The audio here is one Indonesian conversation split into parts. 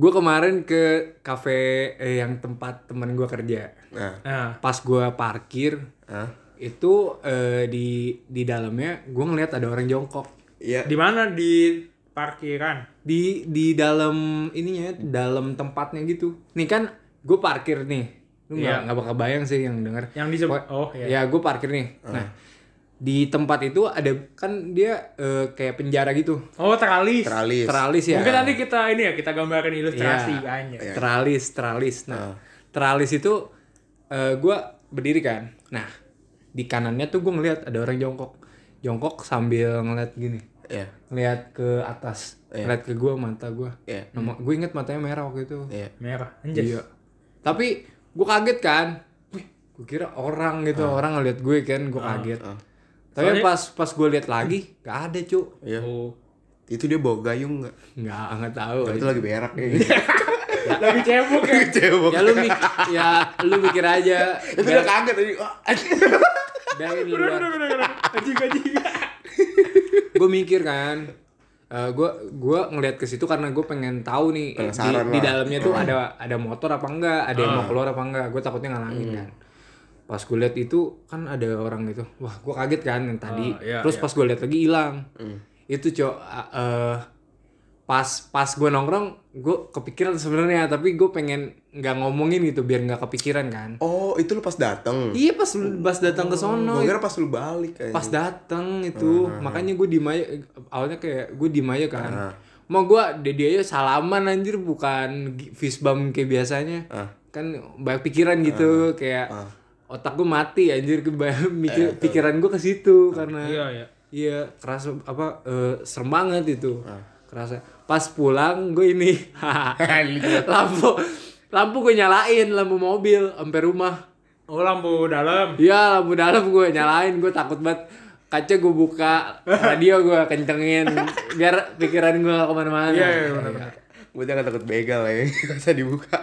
gue kemarin ke kafe eh, yang tempat teman gue kerja. Nah, Nah, Pas gue parkir, ah, itu eh, di di dalamnya gue ngeliat ada orang jongkok iya. di mana di parkiran? di di dalam ininya dalam tempatnya gitu. Nih kan gue parkir nih, lu nggak Iya. nggak bakal bayang sih yang denger. Yang di oh, iya. Ya gue parkir nih. Nah di tempat itu ada kan dia eh, kayak penjara gitu, Oh, teralis. Teralis. teralis ya. Mungkin nanti kita ini ya, kita gambarin ilustrasi Iya. aja. Teralis, teralis. Nah, teralis itu eh gua berdiri kan. Nah, di kanannya tuh gue ngeliat ada orang jongkok. Jongkok sambil ngeliat gini. Iya. Ngeliat ke atas. Ngeliat ke gua mata gua. Iya. Nama gue inget matanya merah waktu itu. Iya. Merah. Anjir. Iya. Tapi gue kaget kan. Wih, gue kira orang gitu. Orang ngeliat gue kan, gue kaget. ah. Tapi pas pas gue lihat lagi, gak ada cuk. Iya. Oh. Itu dia bawa gayung nggak? Nggak, nggak tahu. Itu lagi berak gitu. Lagi cebok ya. Cebok. ya lu mik ya lu mikir aja Itu udah kaget tadi. Dari luar Anjing anjing. gue mikir kan gue gua ngelihat ke situ karena gue pengen tahu nih di, Penasaran di lah. dalamnya tuh ada ada motor apa enggak ada yang mau keluar apa enggak gue takutnya ngalangin kan pas gue lihat itu kan ada orang itu. Wah gue kaget kan yang tadi. Ah, iya, terus iya. pas gue lihat lagi hilang. Itu cok eh, pas pas gue nongkrong gue kepikiran sebenarnya tapi gue pengen nggak ngomongin gitu biar nggak kepikiran kan. Oh, itu lu pas dateng. iya pas pas datang ke sono. Gue kira pas lu balik kayaknya. pas dateng itu. Makanya gue diem aja awalnya kayak gue diem aja kan. Ah. mau gue dedi aja salaman anjir bukan gi- fist bump kayak biasanya. Ah. kan banyak pikiran gitu kayak otak gue mati anjir ke mikir pikiran gue ke situ karena Iya, iya. iya kerasa apa eh, serem banget itu kerasa pas pulang gue ini lampu lampu gue nyalain lampu mobil sampai rumah Oh, lampu dalam. Iya lampu dalam gue nyalain gue takut banget kaca gue buka radio gue kencengin biar pikiran gue gak ke mana-mana Iya, iya, benar-benar. Gue jangan takut begal ya. Gak usah dibuka.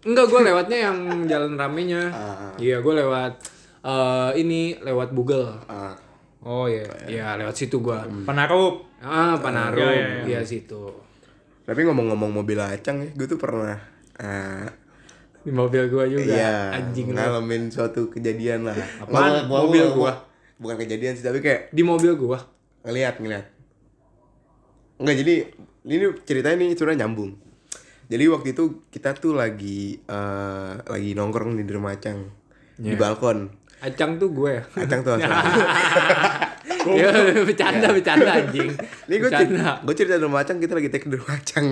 Enggak gue lewatnya yang jalan ramenya Ah. iya gue lewat eh, ini lewat Google Ah. Oh iya. iya lewat situ gue Penaruh. ah Panarup Iya, iya, iya situ Tapi ngomong-ngomong mobil acang ya, gue tuh pernah ah, di mobil gue juga iya, anjing lu. ngalamin suatu kejadian lah. Apaan? Ngomong- Mobil gua? Bukan kejadian sih, tapi kayak di mobil gue ngeliat ngeliat. Enggak jadi ini ceritanya nih curah nyambung. Jadi waktu itu kita tuh lagi eh, lagi nongkrong di rumah acang di balkon. acang tuh gue ya Acang tuh asal. ya bercanda bercanda anjing Ini gue bercanda cerita, gue cerita di rumah acang kita lagi take di rumah acang.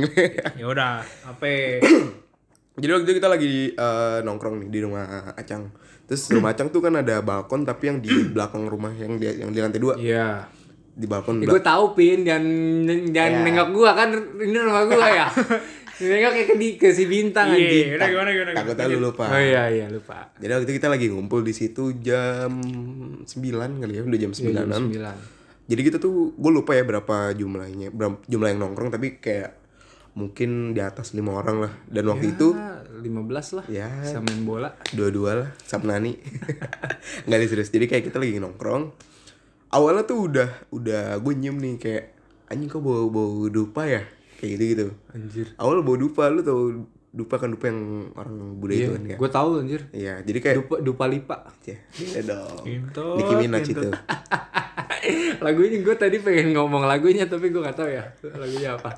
Ya udah, apa? Jadi waktu itu kita lagi eh, nongkrong nih di rumah Acang. Terus rumah Acang tuh kan ada balkon tapi yang di belakang rumah yang di yang di lantai dua iya di balkon Ya, gue tahu pin jangan jangan Ya. nengok gua kan ini rumah gua ya. nengok kayak ke, di, ke si bintang anjing. Iya, udah gimana gimana. Takutnya lu lupa. Oh iya iya lupa. Jadi waktu itu kita lagi ngumpul di situ jam 9 kali ya, udah jam 9 Jam an sembilan. Jadi kita tuh gue lupa ya berapa jumlahnya, berapa jumlah yang nongkrong tapi kayak mungkin di atas lima orang lah. Dan waktu itu Ah, 15 lah. Ya. Bisa main bola. dua-dua lah Sabnani nggak serius jadi kayak kita lagi nongkrong awalnya tuh udah udah gue nyium nih kayak anjing kok bau bau dupa ya kayak gitu gitu. Anjir. awal bau dupa lu tau dupa kan dupa yang orang Buddha itu kan ya Gue tahu anjir. iya jadi kayak Dupa dupa lipa. ya iya dong. Nicki Minaj itu. Lagunya gue tadi pengen ngomong lagunya tapi gue gak tahu ya lagunya apa.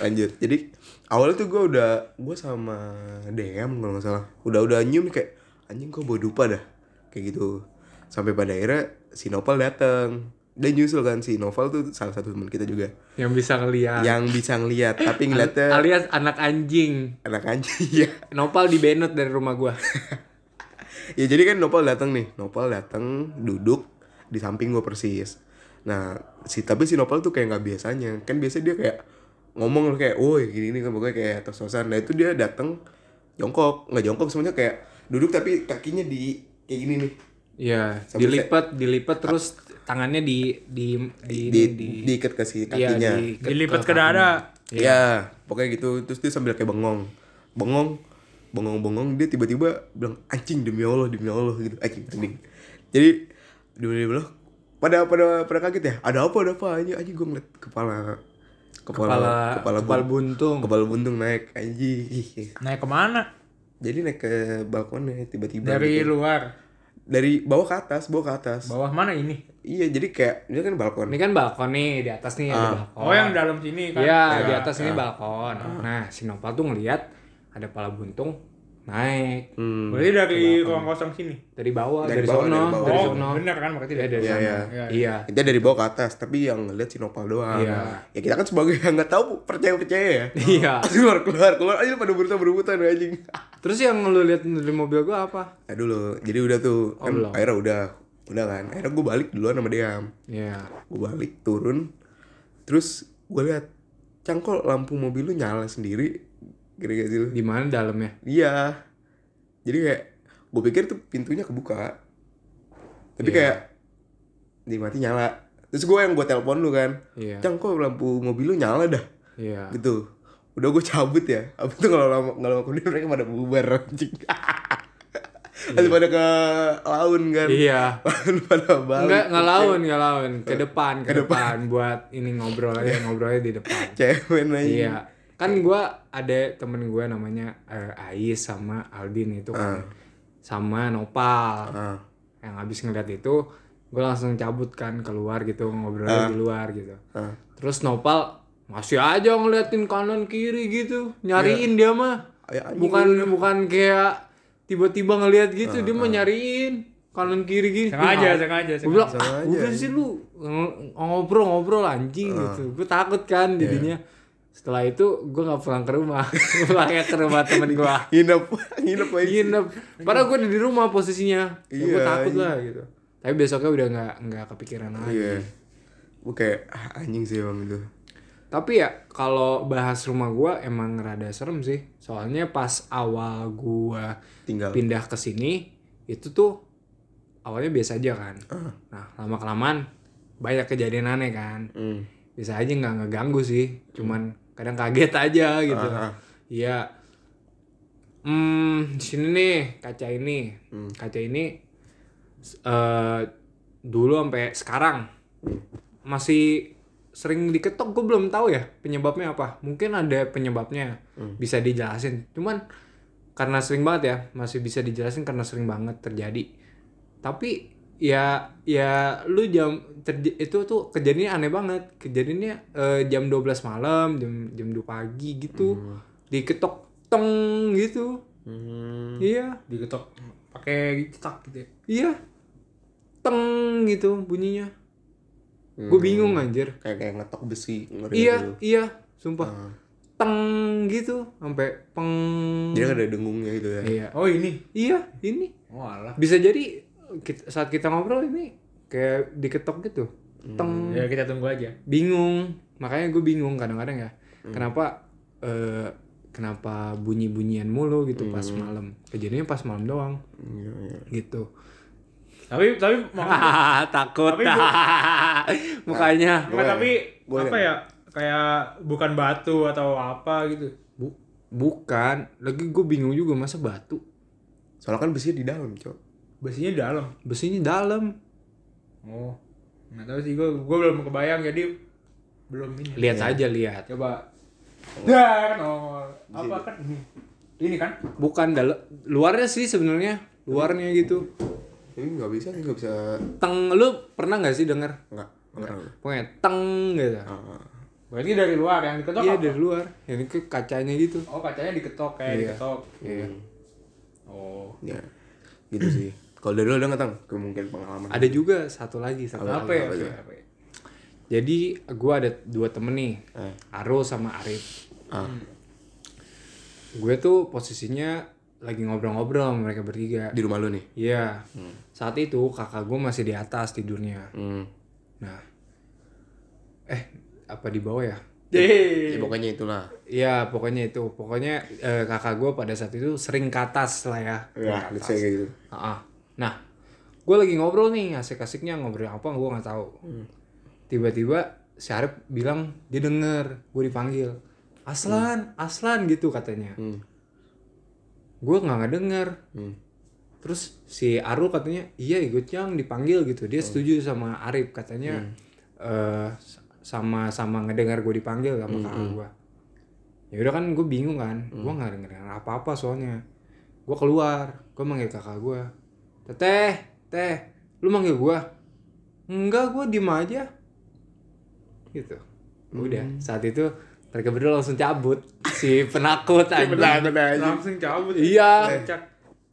lanjut jadi awalnya tuh gue udah gue sama DM kalau nggak salah. Udah udah nyium kayak anjing kok bau dupa dah? Kayak gitu. Sampai pada akhirnya si Novel dateng dan nyusul kan si Novel tuh salah satu teman kita juga. Yang bisa ngeliat. yang bisa ngeliat tapi ngeliatnya Alias anak anjing. anak anjing ya Nopal dibenut dari rumah gua. ya jadi kan Nopal datang nih. Nopal datang duduk di samping gue persis. Nah si tapi si Nopal tuh kayak nggak biasanya. Kan biasa dia kayak ngomong kayak woi gini nih kan pokoknya kayak tos-tosan nah itu dia datang jongkok. Nggak jongkok semuanya kayak duduk tapi kakinya di kayak gini nih. Iya, dilipat, dilipat terus tangannya di di di di, di, diikat ke si iya, kakinya di- ke- Dilipat ke ke dada. Iya, pokoknya gitu. Terus dia sambil kayak bengong. Bengong, bengong-bengong dia tiba-tiba bilang anjing demi Allah, demi Allah gitu. Anjing anjing. Jadi demi Allah pada pada pada kaget ya. Ada apa? Ada apa? Anjing anjing gue ngeliat kepala kepala kepala, kepala buntung kepala buntung naik anjing Naik ke mana? jadi naik ke balkonnya tiba-tiba Dari gitu. luar. Dari bawah ke atas bawah ke atas. Bawah mana ini? iya jadi kayak dia kan balkon. Ini kan balkon nih di atas nih ada balkon. Oh, yang dalam sini kan? Iya, di atas ini balkon. Nah, si Nopal tuh ngeliat ada pala buntung naik hmm. Berarti dari ruang kosong sini. dari bawah, Dari dari, bawah, sono, dari bawah. dari Oh, sono. bener kan berarti Iya, dari dari Iya, sana. iya. Iya. Kita dari bawah ke atas, tapi yang ngeliat si Nopal doang. Iya. Ya kita kan sebagai yang nggak tahu percaya percaya ya. Iya. keluar keluar keluar aja pada berusaha berebutan anjing. Terus yang lu lihat dari mobil gua apa? Nah dulu, jadi udah tuh kan belum. akhirnya udah udah kan. Akhirnya gue balik duluan sama dia. Iya. Gue balik turun, terus gue lihat cangkol lampu mobil lu nyala sendiri. Gini gak sih lu? Di mana dalamnya? Iya. Jadi kayak gue pikir tuh pintunya kebuka. Tapi Iya. kayak di mati nyala. Terus gue yang gue telepon lu kan. Iya. Cang kok lampu mobil lu nyala dah. Iya. Gitu. Udah gue cabut ya. Abis itu kalau lama nggak lama kemudian mereka pada bubar anjing. Masih pada ke laun kan. Iya. Laun pada balik. Enggak enggak lawan, enggak lawan. Ke depan, ke, depan. buat ini ngobrol aja, ngobrolnya di depan. Cewek aja. Iya. Kan gua ada temen gua namanya eh, Ais sama Aldin itu kan. Sama Nopal. Ah. Yang habis ngeliat itu gua langsung cabut kan keluar gitu ngobrolnya di luar gitu. Ah. Terus Nopal masih aja ngeliatin kanan kiri gitu, nyariin dia mah. Ya, anjing Bukan bukan kayak tiba-tiba ngeliat gitu, dia mah nyariin kanan kiri gini. Sengaja, Ih, sengaja, Gue bilang, ah, udah sih lu ng- ngobrol-ngobrol anjing gitu. Gue takut kan jadinya. Setelah itu gue nggak pulang ke rumah, Gua pulangnya ke rumah temen gue. Nginep, nginep aja. Nginep. Padahal gue di rumah posisinya. Ya, gue Iya, takut lah gitu. Tapi besoknya udah nggak nggak kepikiran lagi. Iya. Gue kayak ah, anjing sih emang itu. Tapi ya kalau bahas rumah gua emang rada serem sih. Soalnya pas awal gua Tinggal. pindah ke sini itu tuh awalnya biasa aja kan. Nah, lama kelamaan banyak kejadian aneh kan. Hmm. Bisa aja nggak ngeganggu sih. Cuman kadang kaget aja gitu. Ah, ah. Iya. Hmm, sini nih kaca ini. Kaca ini eh dulu sampai sekarang masih sering diketok gue belum tahu ya penyebabnya apa mungkin ada penyebabnya bisa dijelasin cuman karena sering banget ya masih bisa dijelasin karena sering banget terjadi tapi ya ya lu jam terj- itu tuh kejadiannya aneh banget kejadiannya eh, jam 12 malam jam jam 2 pagi gitu diketok tong gitu Hmm. iya Diketok pakai cetak gitu ya. iya teng gitu bunyinya gue bingung anjir Kayak kayak ngetok besi. iya gitu. iya sumpah teng gitu sampai peng Jadi ada dengungnya gitu ya. iya Oh, ini. iya ini Oh, alah. bisa jadi kita- saat kita ngobrol ini kayak diketok gitu. Teng. Ya kita tunggu aja. bingung. Makanya gue bingung kadang-kadang ya. Kenapa eh, kenapa bunyi-bunyian mulu gitu pas malam. Kejadiannya pas malam doang. Iya, iya. gitu. Tapi tapi takut. Tapi mukanya. Enggak, tapi Gua apa ya? Kayak bukan batu atau apa gitu. Bu- bukan. Lagi gue bingung juga masa batu? Soalnya kan besinya di dalam, Cok. Besinya dalam. besinya dalam Oh. Nggak tahu sih gua gua belum kebayang jadi belum ini. lihat aja lihat Coba. Ya, kan nongol. Apa kan ini? Ini kan? bukan dalam luarnya sih sebenarnya luarnya gitu Ini nggak bisa, nggak bisa. teng lu pernah nggak sih denger Nggak, pernah. pokoknya teng gitu Ah, Berarti dari luar yang diketok iya apa? dari luar yang ke kacanya gitu Oh, kacanya diketok kayak Iya. diketok. iya Oh. ya. Gitu sih. Kalau dari lu ada nggak tang? Kemungkinan pengalaman. ada juga satu lagi satu Apa, lagi. ya? apa Apa tuh? ya? Apa ya? jadi gua ada dua temen nih Eh. Aro sama Arif Ah. gue tuh posisinya lagi ngobrol-ngobrol sama mereka bertiga Di rumah lu nih. Iya. Saat itu kakak gue masih di atas tidurnya. Hmm. Nah, eh apa di bawah ya? Ya pokoknya itulah. Iya, pokoknya itu. Pokoknya eh, kakak gue pada saat itu sering ke atas lah ya. Ya, say kayak gitu. Ah, ah. Nah, gue lagi ngobrol nih, asik-asiknya ngobrol apa gue nggak tahu. Tiba-tiba si Arif bilang dia denger gue dipanggil. Aslan, Aslan gitu katanya. Hmm. Gue nggak ngedenger. Hmm. Terus si Arul katanya iya ikut yang dipanggil gitu. Dia setuju sama Arif katanya eh sama sama ngedengar gue dipanggil sama kakak gue ya udah kan gue bingung kan gue nggak denger apa apa soalnya gue keluar gue manggil kakak gue teteh teh lu manggil gue enggak gue diem aja gitu udah saat itu mereka berdua langsung cabut si penakut Penakut aja. langsung cabut iya.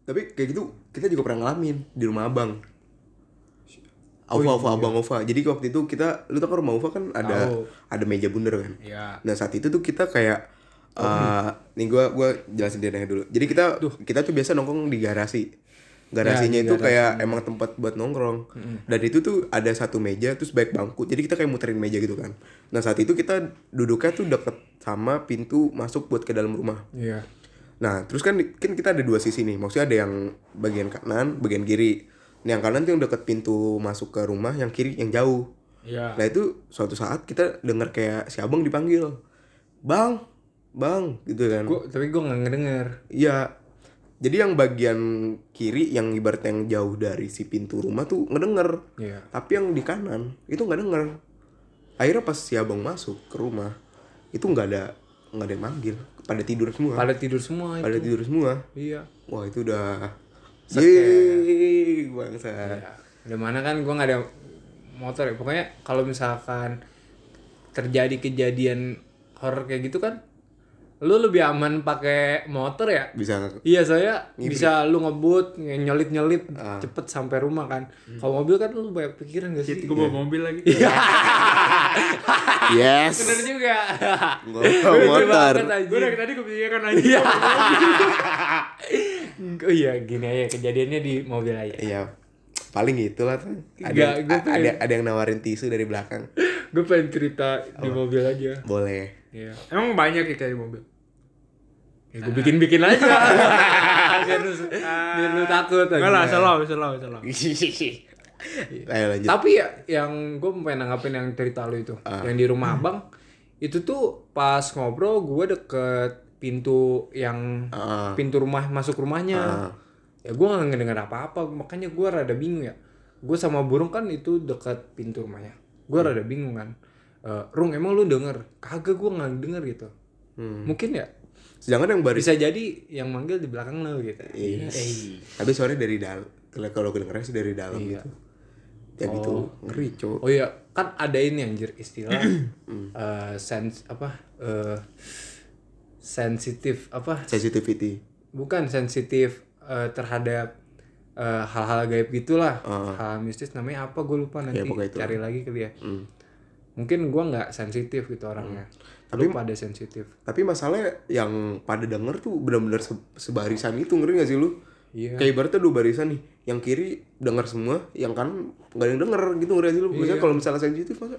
Tapi kayak gitu kita juga pernah ngalamin di rumah abang. Ova, Ova, abang Ova. Jadi waktu itu kita, lu tau kan rumah Ova kan ada Tahu. ada meja bundar kan. Iya. Nah saat itu tuh kita kayak eh nih gua gua jelasin dia dulu. Jadi kita kita tuh biasa nongkrong di garasi. Garasinya Ya, itu kayak emang tempat buat nongkrong. Dan itu tuh ada satu meja terus baik bangku. Jadi kita kayak muterin meja gitu kan. Nah saat itu kita duduknya tuh deket sama pintu masuk buat ke dalam rumah. iya Nah, terus kan kan kita ada dua sisi nih. Maksudnya ada yang bagian kanan, bagian kiri. Nih, yang kanan tuh yang deket pintu masuk ke rumah, yang kiri yang jauh. Iya. Nah, itu suatu saat kita dengar kayak si Abang dipanggil. Bang, Bang, gitu kan. gua tapi gue nggak ngedenger Iya. Jadi yang bagian kiri yang ibaratnya yang jauh dari si pintu rumah tuh ngedenger. iya Tapi yang di kanan itu nggak denger. Akhirnya pas si Abang masuk ke rumah, itu nggak ada nggak ada yang manggil. Pada tidur semua. pada tidur semua Pada itu tidur semua. iya Wah itu udah Yeay, bangsa. Ya, udah mana kan gue nggak ada motor ya. Pokoknya kalau misalkan terjadi kejadian horor kayak gitu kan, lu lebih aman pakai motor ya. Bisa Iya saya bisa lu ngebut nyelit nyelit cepet sampai rumah kan. Kalau mobil kan lu banyak pikiran gak sih? Gue bawa mobil lagi. Yes. Bener juga. Gua Lucu motor. Gue dari tadi kepikiran aja. Iya. Oh iya gini aja kejadiannya di mobil aja. Iya. Paling gitu lah tuh. Ada, a- ada ada yang nawarin tisu dari belakang. Gue pengen cerita di mobil aja. Boleh. Iya. Emang banyak ya kayak di mobil. Ya gue bikin-bikin aja. biar lu, biar lu takut aja. Enggak lah, selalu, selalu, selalu. Ayo lanjut. Tapi ya yang gue pengen nanggapin yang cerita lu itu, yang di rumah abang, itu tuh pas ngobrol gue deket pintu yang Ah. pintu rumah masuk rumahnya. Ya gue nggak ngedenger apa-apa, makanya gue rada bingung ya. Gue sama burung kan itu deket pintu rumahnya. Gue rada bingung kan. Eh, Rung emang lu denger? Kagak gue nggak denger gitu. Mungkin ya Sedangkan yang baris bisa jadi yang manggil di belakang lu gitu. Iya. Eh, tapi suaranya dari dalam. Kalau kedengerannya sih dari dalam gitu. Ya gitu. Ngeri, Cok. Oh iya, kan ada ini anjir istilah eh sens apa eh sensitif apa? Sensitivity. Bukan sensitif eh, terhadap hal-hal gaib gitulah. Hal mistis namanya apa gue lupa nanti Ya, pokoknya itu. cari lagi kali ya. Mungkin gua nggak sensitif gitu orangnya. Tapi pada sensitif. Tapi masalahnya yang pada denger tuh benar-benar se- sebarisan itu ngeri gak sih lu? Iya. Kayak ibaratnya dua barisan nih, yang kiri denger semua, yang kanan nggak ada yang denger gitu ngeri gak sih lu? Maksudnya Iya. kalau misalnya sensitif masa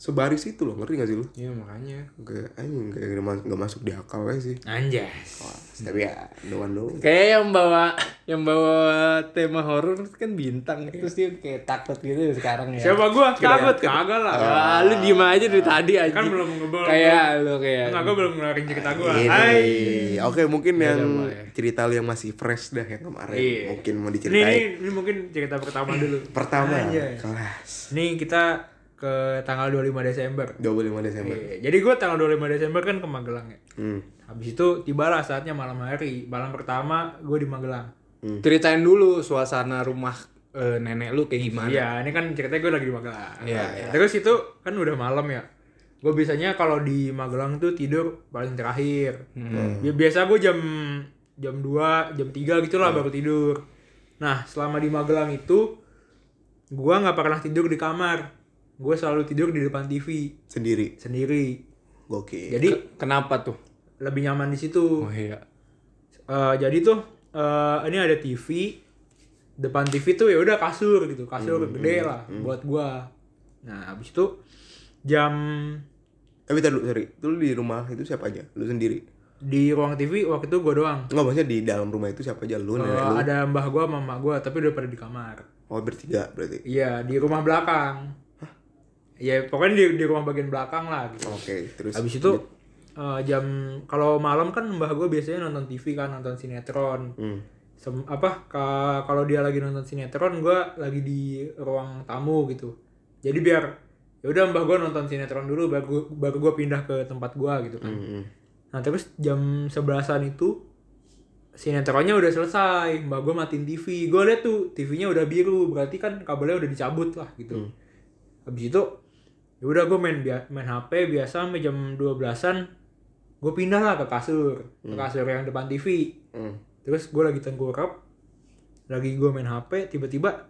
sebaris itu loh, ngerti gak sih lu? Iya makanya. Gak, anjing kayak nggak mas- nggak masuk di akal aja sih. Anjas. Wah, tapi ya doan doang. Kayak yang bawa yang bawa tema horor kan bintang terus dia kayak takut gitu sekarang ya. Siapa gua? Takut kagak lah. Ah, lu diem aja dari tadi aja. Kan belum ngebel. Kayak lu kayak. Enggak, gua belum ngeluarin cerita gua. Ini. Hai. Oke, mungkin yang boleh. cerita lu yang masih fresh dah yang kemarin. Iya. Mungkin mau Ini, diceritain. ini, ini mungkin cerita pertama dulu. Pertama, kelas Ini kita ke tanggal 25 Desember. 25 Desember. Iya, Jadi gue tanggal 25 Desember kan ke Magelang ya. Hmm. Habis itu tibalah saatnya malam hari. Malam pertama gue di Magelang. Ceritain dulu suasana rumah eh, nenek lu kayak gimana. Iya, ini kan ceritanya gue lagi di Magelang. Iya, Nah, Terus itu kan udah malam ya. Gue biasanya kalau di Magelang tuh tidur paling terakhir. Ya, biasa gue jam jam 2, jam 3 gitu lah baru tidur. Nah, selama di Magelang itu gua nggak pernah tidur di kamar. Gue selalu tidur di depan TV Sendiri. sendiri. Gokil. Jadi Kenapa tuh? lebih nyaman di situ. Oh iya. Eh, jadi tuh eh, ini ada TV depan TV tuh ya udah kasur gitu kasur gede lah buat gua nah habis itu jam Tapi tadi sorry, itu lu di rumah itu siapa aja? Lu sendiri? di ruang TV waktu itu gua doang Enggak maksudnya di dalam rumah itu siapa aja? Lu, Eh, nenek lu. ada mbah gua sama emak gua tapi udah pada di kamar Oh, bertiga berarti. iya di rumah belakang Iya pokoknya di di ruang bagian belakang lah gitu. Oke, terus habis itu eh, jam kalau malam kan mbah gua biasanya nonton TV kan nonton sinetron. Hmm. Sem- apa ka- kalau dia lagi nonton sinetron gua lagi di ruang tamu gitu. Jadi biar ya udah mbah gue nonton sinetron dulu baru gua- baru gue pindah ke tempat gue gitu kan. Hmm. nah terus jam sebelasan itu sinetronnya udah selesai mbak gue matiin TV gue liat tuh TV-nya udah biru berarti kan kabelnya udah dicabut lah gitu. Habis itu ya udah gue main main HP biasa sampai jam 12-an gue pindah lah ke kasur ke kasur yang depan TV Hmm. terus gue lagi tengkurap lagi gue main HP tiba-tiba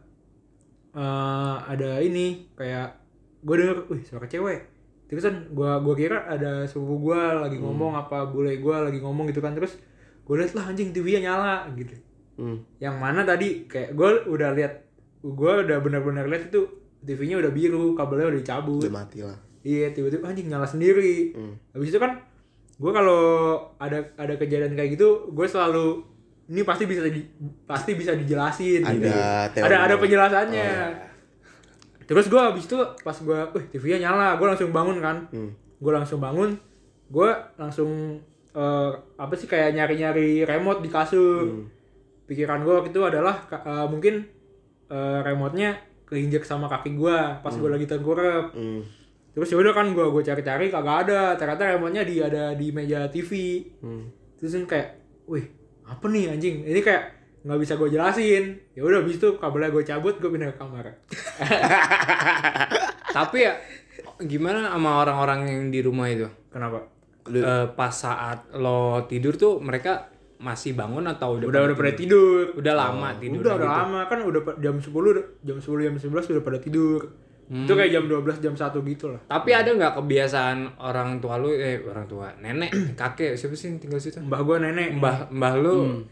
eh, ada ini kayak gue denger wih suara cewek. Terus kan gue gua kira ada sepupu gue lagi ngomong apa bule gue lagi ngomong gitu kan. Terus gue liat lah anjing TV-nya nyala gitu. Hmm. yang mana tadi kayak gue udah lihat gue udah benar-benar lihat itu TV-nya udah biru kabelnya udah dicabut Udah mati lah. Iya tiba-tiba anjing nyala sendiri. Hmm. Habis itu kan gue kalau ada ada kejadian kayak gitu gue selalu ini pasti bisa di, pasti bisa dijelasin. Ada gitu. teori. ada ada penjelasannya. Oh, Terus gue habis itu pas gue, wih TV-nya nyala, gue langsung bangun kan. Hmm. Gue langsung bangun, gue langsung eh, apa sih kayak nyari-nyari remote di kasur. Hmm. Pikiran gue waktu itu adalah eh, mungkin eh, remote-nya keinjek sama kaki gue pas gue lagi tengkurap Hmm. terus yaudah kan gue gue cari-cari kagak ada. Ternyata remote-nya di ada di meja TV Hmm. terus kan kayak wih apa nih anjing? Ini kayak nggak bisa gue jelasin. Ya udah habis itu kabelnya gue cabut gue pindah ke kamar. Tapi ya gimana sama orang-orang yang di rumah itu? kenapa? Eh, pas saat lo tidur tuh mereka masih bangun atau udah udah udah pada tidur? Udah lama tidur. udah udah lama. Kan udah jam 10 jam 10 jam 11 udah pada tidur. Itu kayak jam 12 jam 1 gitu lah. Tapi ada nggak kebiasaan orang tua lu eh orang tua, nenek, kakek siapa sih yang tinggal situ? mbah gue nenek. Mbah mbah lu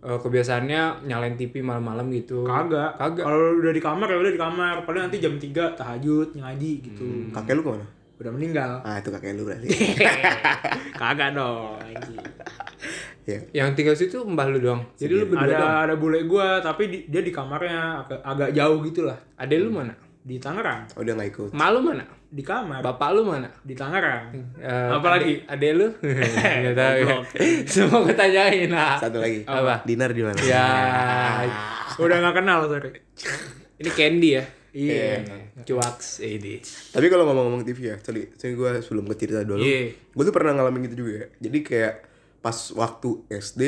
eh, kebiasaannya nyalain TV malam-malam gitu. kagak. Kagak. kalau udah di kamar ya udah di kamar. Paling nanti jam 3 tahajud ngaji gitu. Kakek lu ke mana? Udah meninggal Ah itu kakek lu berarti. kagak dong anjing. ya. Yang tinggal situ mbah lu doang. Jadi lu berdua ada doang. ada bule gua tapi di- dia di kamarnya agak, agak jauh gitu lah Adek lu mana? di Tangerang Oh, udah nggak ikut. Malu mana? di kamar Bapak lu mana? di Tangerang Eh, Apa lagi? Adek, adek lu? Nggak tahu ya. Semua gue tanyain lah. Satu lagi. Apa? Dinar di mana? Ya, udah nggak kenal sorry ini Candy ya. iya Cuaks ini. Tapi kalau ngomong-ngomong TV ya, sorry, sorry gue sebelum ke cerita dulu. Iya. Gue tuh pernah ngalamin gitu juga ya. Jadi kayak pas waktu SD,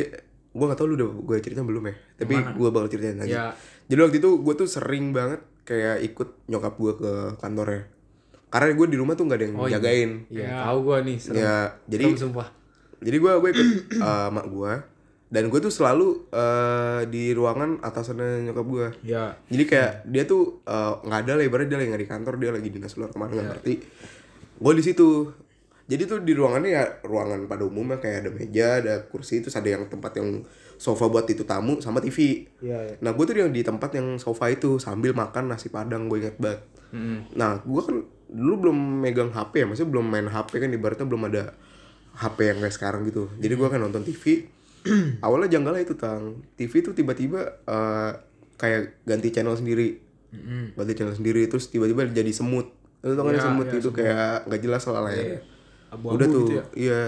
gue gak tau lu udah gue ceritain belum ya. Tapi gue bakal ceritain lagi. Ya. Jadi waktu itu gue tuh sering banget kayak ikut nyokap gue ke kantornya. Karena gue di rumah tuh gak ada yang jagain. Iya, tahu gua nih. Serem. Ya, jadi Serem sumpah. jadi gue gue ikut eh, mak gue dan gue tuh selalu eh, di ruangan atasannya nyokap gue. ya Jadi kayak dia tuh eh, nggak ada lah ibaratnya dia lagi nggak di kantor dia lagi dinas luar ke mana nggak ngerti. Gue di situ. Jadi tuh di ruangannya ya ruangan pada umumnya kayak ada meja, ada kursi terus ada yang tempat yang sofa buat itu tamu sama TV. Iya, iya. Nah gue tuh yang di tempat yang sofa itu sambil makan nasi padang gue inget banget. Nah gue kan dulu belum megang HP ya, maksudnya belum main HP kan ibaratnya belum ada HP yang kayak sekarang gitu. Jadi gue kan nonton TV. Awalnya janggalnya itu tang TV tuh tiba-tiba eh, kayak ganti channel sendiri, ganti channel sendiri terus tiba-tiba jadi semut. Itu tau kan Iya, semut iya, itu kayak nggak jelas lah ya. Abu-abu Udah tuh, gitu ya. iya.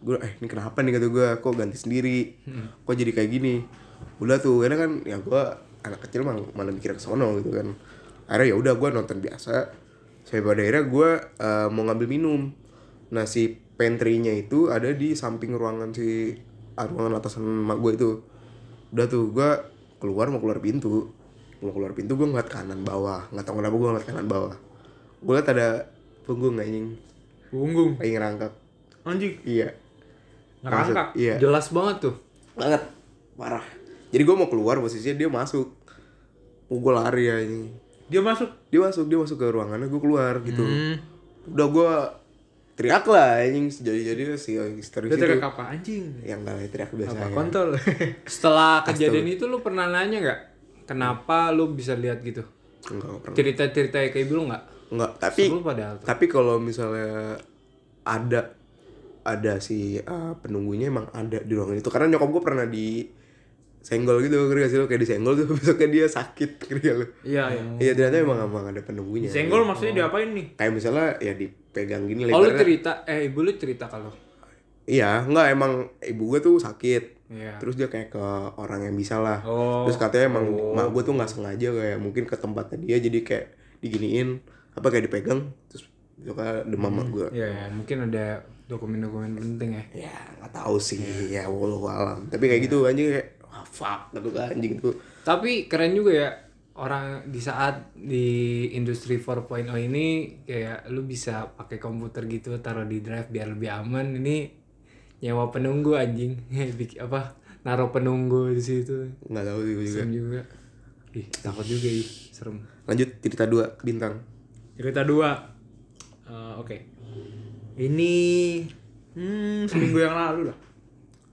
Gue eh ini kenapa nih kata gue, kok ganti sendiri, kok jadi kayak gini. Udah tuh, karena kan ya gue anak kecil mah mana mikir ke sono gitu kan. Akhirnya ya udah gue nonton biasa. Sampai pada akhirnya gue eh, mau ngambil minum. Nah si pantry-nya itu ada di samping ruangan si ruangan atasan mak gue itu. Udah tuh gue keluar mau keluar pintu. Mau keluar pintu gue ngeliat kanan bawah. Nggak tahu kenapa gue ngeliat kanan bawah. Gue liat ada punggung anjing punggung lagi ngerangkak. anjing Iya. ngerangkak Iya. Jelas banget tuh. Banget. Parah. Jadi gue mau keluar posisinya dia masuk. Oh, gue lari ya ini. dia masuk Dia masuk, dia masuk ke ruangannya, gue keluar gitu. Hmm. Udah gue teriak lah anjing sejadi-jadi si histeris dia itu. teriak apa anjing Yang gak teriak biasa apa ya. kontol Setelah kejadian itu lu pernah nanya nggak? Kenapa lu bisa lihat gitu? Enggak, pernah. Cerita-cerita kayak ibu lu nggak? Enggak, tapi Seru padahal tuh. tapi kalau misalnya ada ada si uh, penunggunya emang ada di ruangan itu karena nyokap gue pernah di senggol gitu ngerti gak sih lo kayak disenggol tuh besoknya dia sakit ngerti gak lo iya iya iya ternyata emang emang ada penunggunya senggol maksudnya diapain nih kayak misalnya ya dipegang gini Oh lu lebarnya. cerita, eh ibu lu cerita kalau iya enggak emang ibu gue tuh sakit. Iya. terus dia kayak ke orang yang bisa lah. Oh. terus katanya emang mak gue tuh nggak sengaja kayak mungkin ke tempatnya dia jadi kayak diginiin apa kayak dipegang terus suka demam sama gue Iya, Ya, mungkin ada dokumen-dokumen penting ya. ya nggak tahu sih ya walau alam. Tapi kayak gitu anjing kayak wah fuck gitu kan anjing tuh. Tapi keren juga ya orang di saat di industri 4.0 ini kayak lu bisa pakai komputer gitu taruh di drive biar lebih aman. Ini nyewa penunggu anjing. Bikin apa? Naruh penunggu di situ. Nggak tahu juga. Serem juga. Ih takut juga ih. Serem. Lanjut cerita dua bintang. Cerita dua. Eh, Oke. Ini hmm, seminggu yang lalu lah.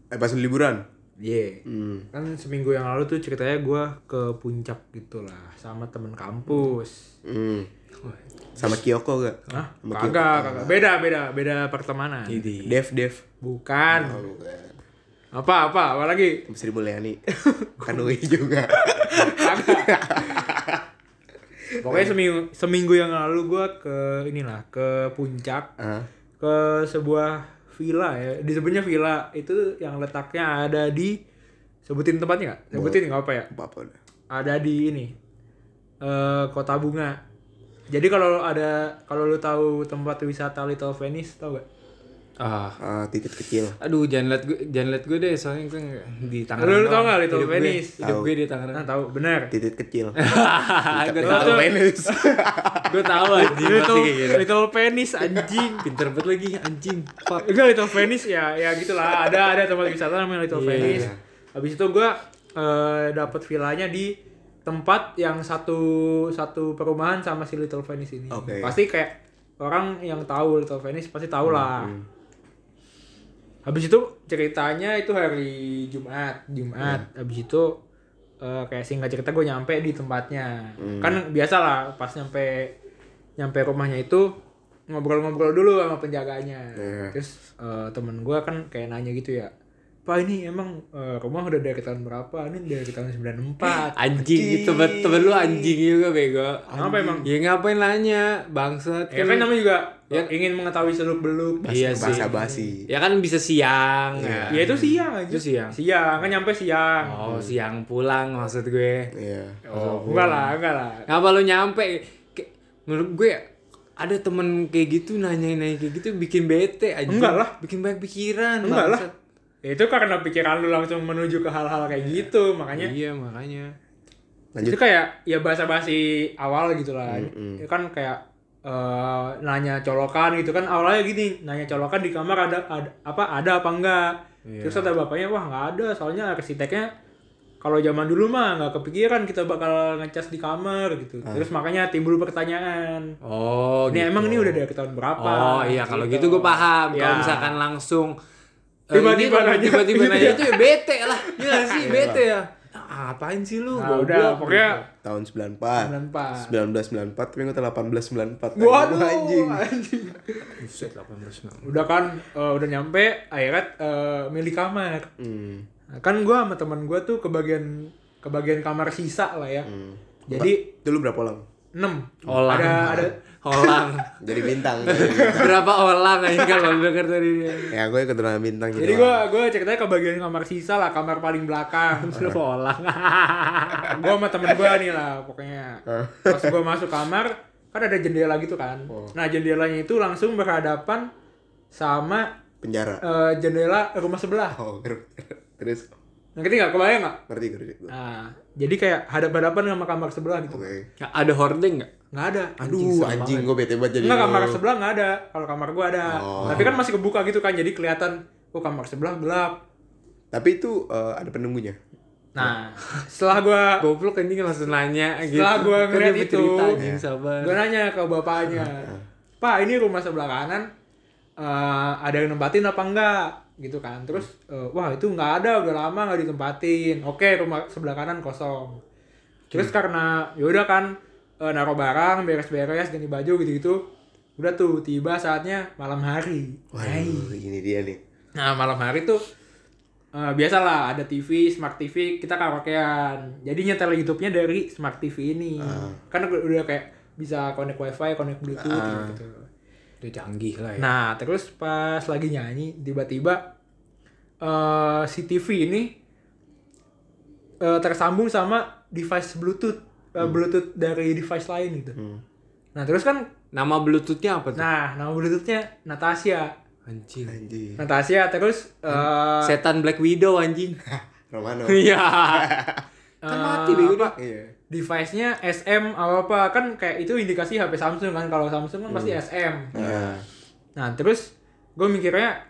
eh pas liburan Iya. hmm. Kan seminggu yang lalu tuh ceritanya gue ke puncak gitu lah sama temen kampus. Hmm. sama Kyoko gak Hah? Sama Kagak, kagak. Beda, beda, beda pertemanan. Dev Dev Bukan. oh, bukan Apa, apa, apa lagi? Sri Mulyani Kanui juga Pokoknya seminggu seminggu yang lalu gue ke inilah ke puncak ah ke sebuah villa ya. Disebutnya villa. Itu yang letaknya ada di sebutin tempatnya nggak? Sebutin nggak apa ya? Apa apa ada di ini eh kota bunga. Jadi kalau ada kalau lu tahu tempat wisata Little Venice tau gak ah. Ah, titik kecil. Aduh jangan liat gue jangan liat gue deh soalnya gue di Tangerang Lu- lu tau nggak Little gue- Venice? hidup Tahu. gue di Tangerang. Nah tahu benar titik kecil. Gue tahu Venus gue tahu anjing. Little, gitu Little Venice anjing. Pinter banget lagi anjing. Fuck. Enggak Little Venice ya ya gitulah. Ada ada tempat wisata namanya Little Iya, Venice. iya. Habis itu gua eh, dapat villanya di tempat yang satu satu perumahan sama si Little Venice ini. Oke. Pasti kayak orang yang tahu Little Venice pasti tahu lah. Habis itu ceritanya itu hari Jumat, Jumat. Habis itu eh, kayak singkat cerita gue nyampe di tempatnya. Kan biasa lah pas nyampe nyampe rumahnya itu ngobrol-ngobrol dulu sama penjaganya. Iya. Terus eh, temen gue kan kayak nanya gitu ya. Pak ini emang eh, rumah udah dari tahun berapa? Ini dari tahun 94. anjing temen temen lu anjing juga bego Kenapa emang? ya ngapain nanya bangsat Ya kan namanya juga ingin mengetahui seluk beluk. iya sih bahasa basi ya kan bisa siang ya Ya itu siang aja. Itu siang? Siang kan nyampe siang. oh siang pulang maksud gue iya Oh, enggak lah, enggak lah. ngapa lu nyampe menurut gue ada temen kayak gitu nanya nanya kayak gitu bikin bete aja Enggak lah. bikin banyak pikiran Enggak lah. Ya, itu karena pikiran lu langsung menuju ke hal-hal kayak gitu, makanya iya makanya lanjut itu kayak ya basa-basi awal gitu lah. Ya kan kayak eh, nanya colokan gitu kan awalnya gini, nanya colokan di kamar ada, ada apa ada apa enggak. Terus kata bapaknya wah nggak ada, soalnya arsiteknya kalau zaman dulu mah nggak kepikiran kita bakal ngecas di kamar gitu. Terus makanya timbul pertanyaan. oh Ini gitu. emang ini udah dari tahun berapa? Oh iya kalau gitu gue paham. Kalau Ya. misalkan langsung Tiba-tiba ini kalau nanya. tiba-tiba nanya itu ya bete lah. Iya nggak sih bete ya. Ah, apain sih lu? Nah, Goblok. udah pokoknya tahun 94 94. 1994 tapi gue 1894 Waduh, anjing anjing. Buset 18 Udah kan, eh, udah nyampe, akhirnya eh, milih kamar. hmm. Nah, kan gua sama teman gua tuh kebagian kebagian kamar sisa lah ya. Jadi itu lu berapa orang 6. Olang. Ada ada Olang. jadi bintang Berapa olang aja kalau denger dari dia. ya gue keturunan bintang gitu jadi gua gua ceritanya kebagian kamar sisa lah, kamar paling belakang. Berapa olang? gua sama temen gua nih lah pokoknya. Pas gua masuk kamar, kan ada jendela gitu kan. Nah, jendelanya itu langsung berhadapan sama penjara eh, jendela rumah sebelah. oh terus Ngerti nggak? Kebayang nggak? ngerti ngerti gue Nah, jadi kayak hadap-hadapan sama kamar sebelah gitu. oke Ya, ada hordeng nggak? Nggak ada. aduh anjing gue bete banget jadi Enggak, kamar sebelah nggak ada. Kalau kamar gua ada. Oh. Tapi kan masih kebuka gitu kan, jadi kelihatan, oh kamar sebelah gelap. tapi itu eh, ada penunggunya Nah, setelah gua Goblok anjing langsung nanya gitu. setelah gua Kan ngeliat dia itu, anjing sabar. gua nanya ke bapaknya, Pak ini rumah sebelah kanan eh, ada yang nempatin apa enggak? Gitu kan. Terus, eh, wah itu nggak ada, udah lama nggak ditempatin. Oke, rumah sebelah kanan kosong. Terus karena yaudah kan eh, naruh barang, beres-beres, ganti baju gitu-gitu. Udah tuh tiba saatnya malam hari. waduh ini dia nih Nah malam hari tuh eh, biasalah ada TV, smart TV kita karaokean. Jadi nyetel YouTube-nya dari smart TV ini. Kan udah kayak bisa connect wifi, connect bluetooth gitu. Udah canggih lah ya. Nah terus pas lagi nyanyi tiba-tiba eh si TV ini eh, tersambung sama device bluetooth, eh, bluetooth dari device lain gitu. nah terus kan Nama Bluetoothnya apa tuh? nah nama bluetoothnya Natasha Anjing. Anjing. Natasha terus eh Setan Black Widow anjing. Romano. Iya. kan mati bego dia. Iya. Device-nya SM apa apa kan kayak itu indikasi HP Samsung kan. Kalau Samsung kan pasti SM Nah, nah terus gue mikirnya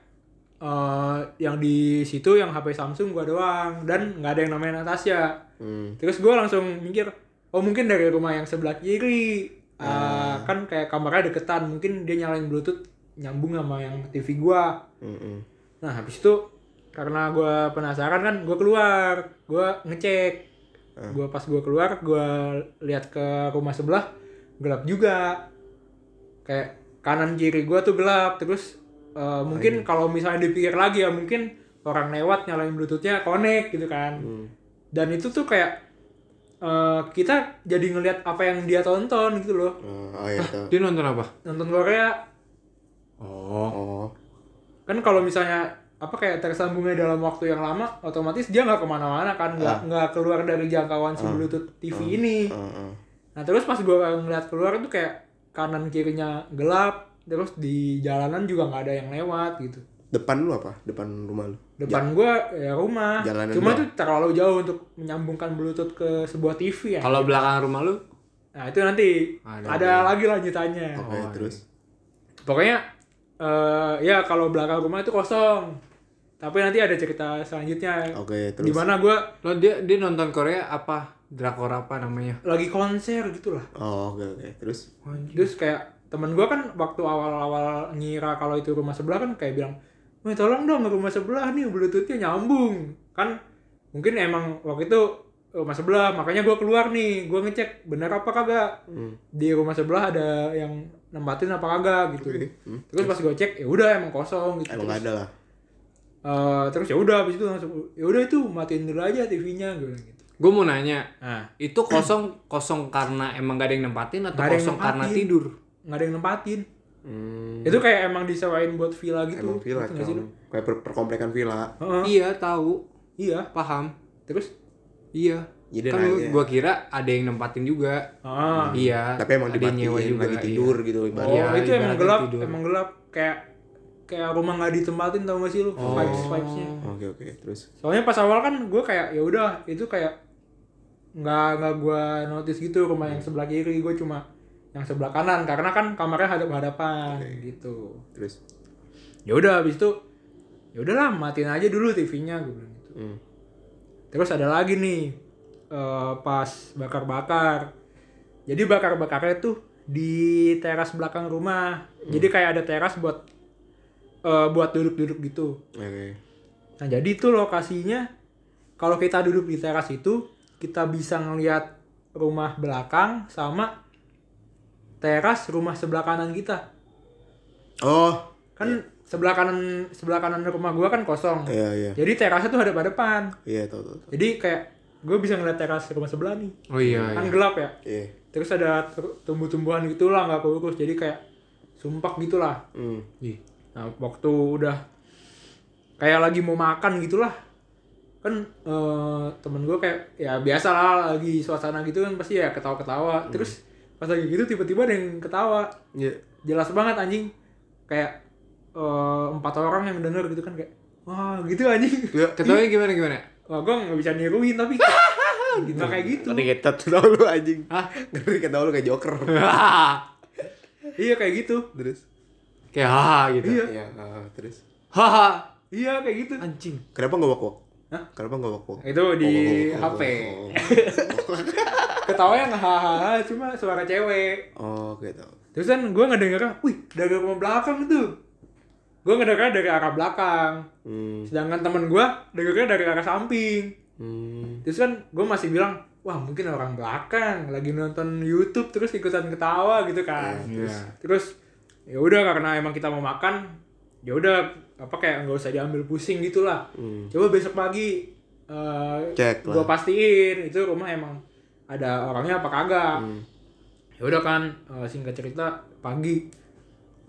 eh yang di situ yang HP Samsung gua doang. Dan nggak ada yang namanya Natasha. Hmm. terus gue langsung mikir oh mungkin dari rumah yang sebelah kiri. Ah, kan kayak kamarnya deketan. Mungkin dia nyalain bluetooth nyambung sama yang TV gua. Hmm, hmm. nah habis itu karena gua penasaran kan gua keluar. Gua ngecek gua pas gua keluar gua lihat ke rumah sebelah gelap juga kayak kanan kiri gua tuh gelap terus eh, mungkin kalau misalnya dipikir lagi ya mungkin orang lewat nyalain bluetoothnya connect gitu kan dan itu tuh kayak eh, kita jadi ngelihat apa yang dia tonton gitu loh Oh, oh iya. Dia nonton apa? nonton Korea Oh. Oh. kan kalau misalnya apa kayak tersambungnya dalam waktu yang lama otomatis dia nggak ke mana-mana kan nggak nggak keluar dari jangkauan si bluetooth TV ini Oh, oh. nah terus pas gua ngeliat keluar itu kayak kanan kirinya gelap terus di jalanan juga nggak ada yang lewat gitu Depan lu apa? Depan rumah lu. depan gua ya rumah Jalanan cuma itu terlalu jauh untuk menyambungkan bluetooth ke sebuah TV ya Kalau belakang rumah lu? nah itu nanti Ada. ada, lagi lanjutannya Oke, Oh, terus. pokoknya eh ya kalau belakang rumah itu kosong tapi nanti ada cerita selanjutnya Oke, terus. di mana gue Lo dia dia nonton Korea apa? Drakor apa namanya? lagi konser gitu lah Oh, oke oke. Terus. terus kayak temen gue kan waktu awal-awal ngira kalau itu rumah sebelah kan kayak bilang Wih tolong dong rumah sebelah nih bluetoothnya nyambung kan mungkin emang waktu itu rumah sebelah makanya gue keluar nih gue ngecek bener apa kagak Hmm. di rumah sebelah ada yang nempatin apa kagak gitu Hmm. terus pas gue cek ya udah emang kosong gitu Emang Terus, ada lah. Eh, terus ya udah habis itu langsung ya udah itu matiin dulu aja TV-nya gue bilang gitu Gue mau nanya, nah itu kosong kosong karena emang gak ada yang nempatin atau yang kosong karena nempatin. tidur? nggak ada yang nempatin Hmm. itu kayak emang disewain buat villa gitu Emang villa kan. lu? Kayak per perkomplekan villa. Heeh. Iya tahu, iya paham. terus Iya. Jadi kan gua kira ada yang nempatin juga. ah Iya. Tapi emang ada yang nyewa juga. lagi tidur gitu oh Iya, itu emang ibaratnya gelap tidur. emang gelap kayak kayak rumah nggak ditempatin tau gak sih lu Oh. vibes vibesnya Oke oke. Terus. soalnya pas awal kan gue kayak ya udah itu kayak nggak nggak gue notice gitu rumah yang sebelah kiri gue cuma yang sebelah kanan karena kan kamarnya hadap hadapan gitu Terus. ya udah habis itu ya udahlah matiin aja dulu TV-nya gue bilang gitu Hmm. terus ada lagi nih eh, pas bakar-bakar jadi bakar-bakarnya tuh di teras belakang rumah jadi kayak ada teras buat eh, buat duduk-duduk gitu Oke. nah jadi itu lokasinya kalau kita duduk di teras itu kita bisa ngelihat rumah belakang sama teras rumah sebelah kanan kita Oh. kan sebelah kanan sebelah kanan rumah gua kan kosong Iya iya. jadi terasnya tuh hadap hadapan Iya tahu tahu. tahu. jadi kayak gue bisa ngeliat teras rumah sebelah nih Oh iya. kan iya. gelap ya Iya. terus ada tumbuh-tumbuhan gitu lah nggak kurus jadi kayak sumpah gitu lah Hmm. Ih. Nah waktu udah kayak lagi mau makan gitulah kan eh, temen gue kayak ya biasa lah lagi suasana gitu kan pasti ya ketawa-ketawa terus pas lagi gitu tiba-tiba ada yang ketawa Iya. jelas banget anjing kayak eh, empat orang yang denger gitu kan kayak wah gitu anjing Ya. Ketawanya gimana gimana? wah gue nggak bisa niruin tapi gitu kayak gitu Ngeri kita tahu lu anjing. Hah? Ngeri kita lu kayak joker. iya kayak gitu terus. Kayak haha gitu. Iya. Iya. ah, terus. Haha. iya kayak gitu Anjing. Kenapa nggak wok? Hah? Kenapa nggak wok? itu di HP ketawanya nggak hahaha cuma suara cewek Oh, oke tahu. terus kan gue ngedengernya wih dari rumah belakang itu gue ngedengernya dari arah belakang Hmm. sedangkan temen gue dengernya dari arah samping Hmm. terus kan gue masih bilang wah mungkin orang belakang lagi nonton YouTube terus ikutan ketawa gitu kan Iya. terus ya udah karena emang kita mau makan ya udah apa kayak nggak usah diambil pusing gitulah Hmm. coba besok pagi eh Cek lah. gua pastiin itu rumah emang ada orangnya apa kagak Hmm. ya udah kan eh, singkat cerita pagi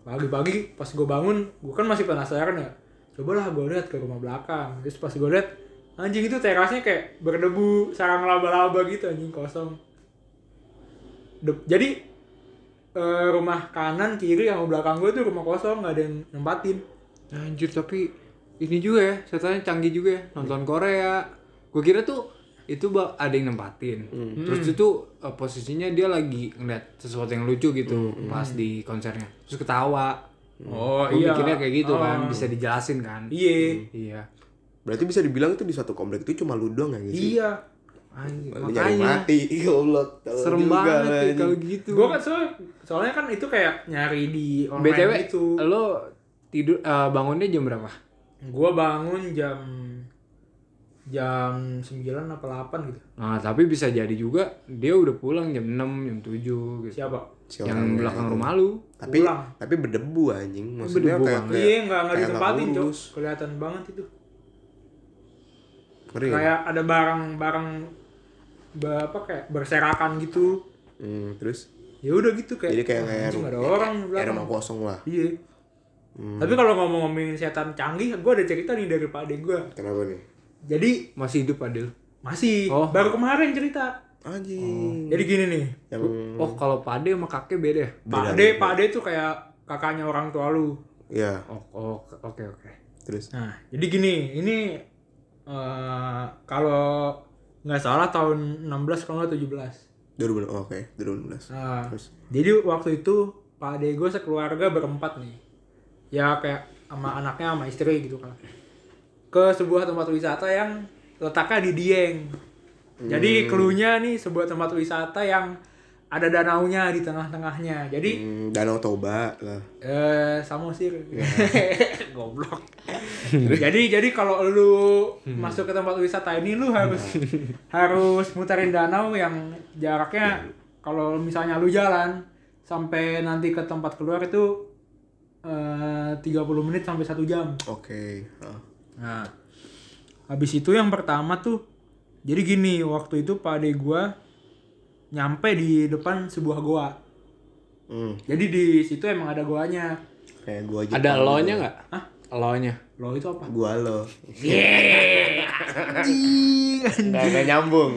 pagi-pagi pas gue bangun gue kan masih penasaran ya cobalah gue lihat ke rumah belakang terus pas gue lihat anjing itu terasnya kayak berdebu sarang laba-laba gitu anjing kosong De- jadi eh, rumah kanan kiri sama belakang gue tuh rumah kosong nggak ada yang nempatin Anjir tapi ini juga ya, setannya canggih juga ya, nonton Korea. Gue kira tuh itu ada yang nempatin. Terus itu eh, posisinya dia lagi ngeliat sesuatu yang lucu gitu pas di konsernya. Terus ketawa. oh Gue mikirnya kayak gitu kan, bisa dijelasin kan. iya Iya. Berarti bisa dibilang itu di suatu komplek itu cuma lu doang ya gitu. iya Anjir, Lu nyari makanya mati. Ya Allah. tahu serem juga banget ya kalau gitu. gue kan soalnya soalnya kan itu kayak nyari di online BTW, gitu lo tidur eh, bangunnya jam berapa? gue bangun jam jam 9 apa 8 gitu Nah, tapi bisa jadi juga dia udah pulang jam 6, jam 7 gitu. siapa Si yang belakang itu. rumah lu. Tapi Pulang. tapi berdebu anjing. Maksudnya Berdebu kayak, iya nggak nggak ditempatin cok kelihatan banget itu Ngeri nggak? kayak ada barang-barang ba- apa kayak berserakan gitu Hmm, terus ya udah gitu kayak jadi kayak "Wah, kayak ru- ada orang di kayak belakang rumah kosong lah. iya tapi kalau ngomong-ngomongin setan canggih gue ada cerita nih dari pak ade gue Kenapa nih? jadi Masih hidup Adil. masih Oh. baru kemarin cerita Anjing. jadi gini nih Yang Oh, kalau Pade sama kakek beda ya? pak ade pak ade tuh kayak kakaknya orang tua lu ya, Oh, oh, oke oke. terus Nah, jadi gini, ini eh kalau nggak salah tahun 16 kalau nggak 17. 2000 oh, oke, 2016. Nah, Terus? jadi waktu itu Pak Ade gue sekeluarga berempat nih. Ya kayak sama anaknya sama istri gitu kan. Ke sebuah tempat wisata yang letaknya di Dieng. Jadi keluhnya nih sebuah tempat wisata yang ada danaunya di tengah-tengahnya. Jadi Hmm, Danau Toba lah. Eh, Samosir. Goblok. jadi jadi kalau lu masuk ke tempat wisata ini lu harus harus muterin danau yang jaraknya kalau misalnya lu jalan sampai nanti ke tempat keluar itu eh 30 menit sampai satu jam. Oke. ah. Nah, habis itu yang pertama tuh, jadi gini, waktu itu Pak Ade gua nyampe di depan sebuah goa. Hmm, Jadi di situ emang ada goanya. kayak gua aja. Ada lo-nya nggak? Hah? Lo-nya. Lo itu apa? Gua lo. Yeay, anjing. Nggak nggak nyambung.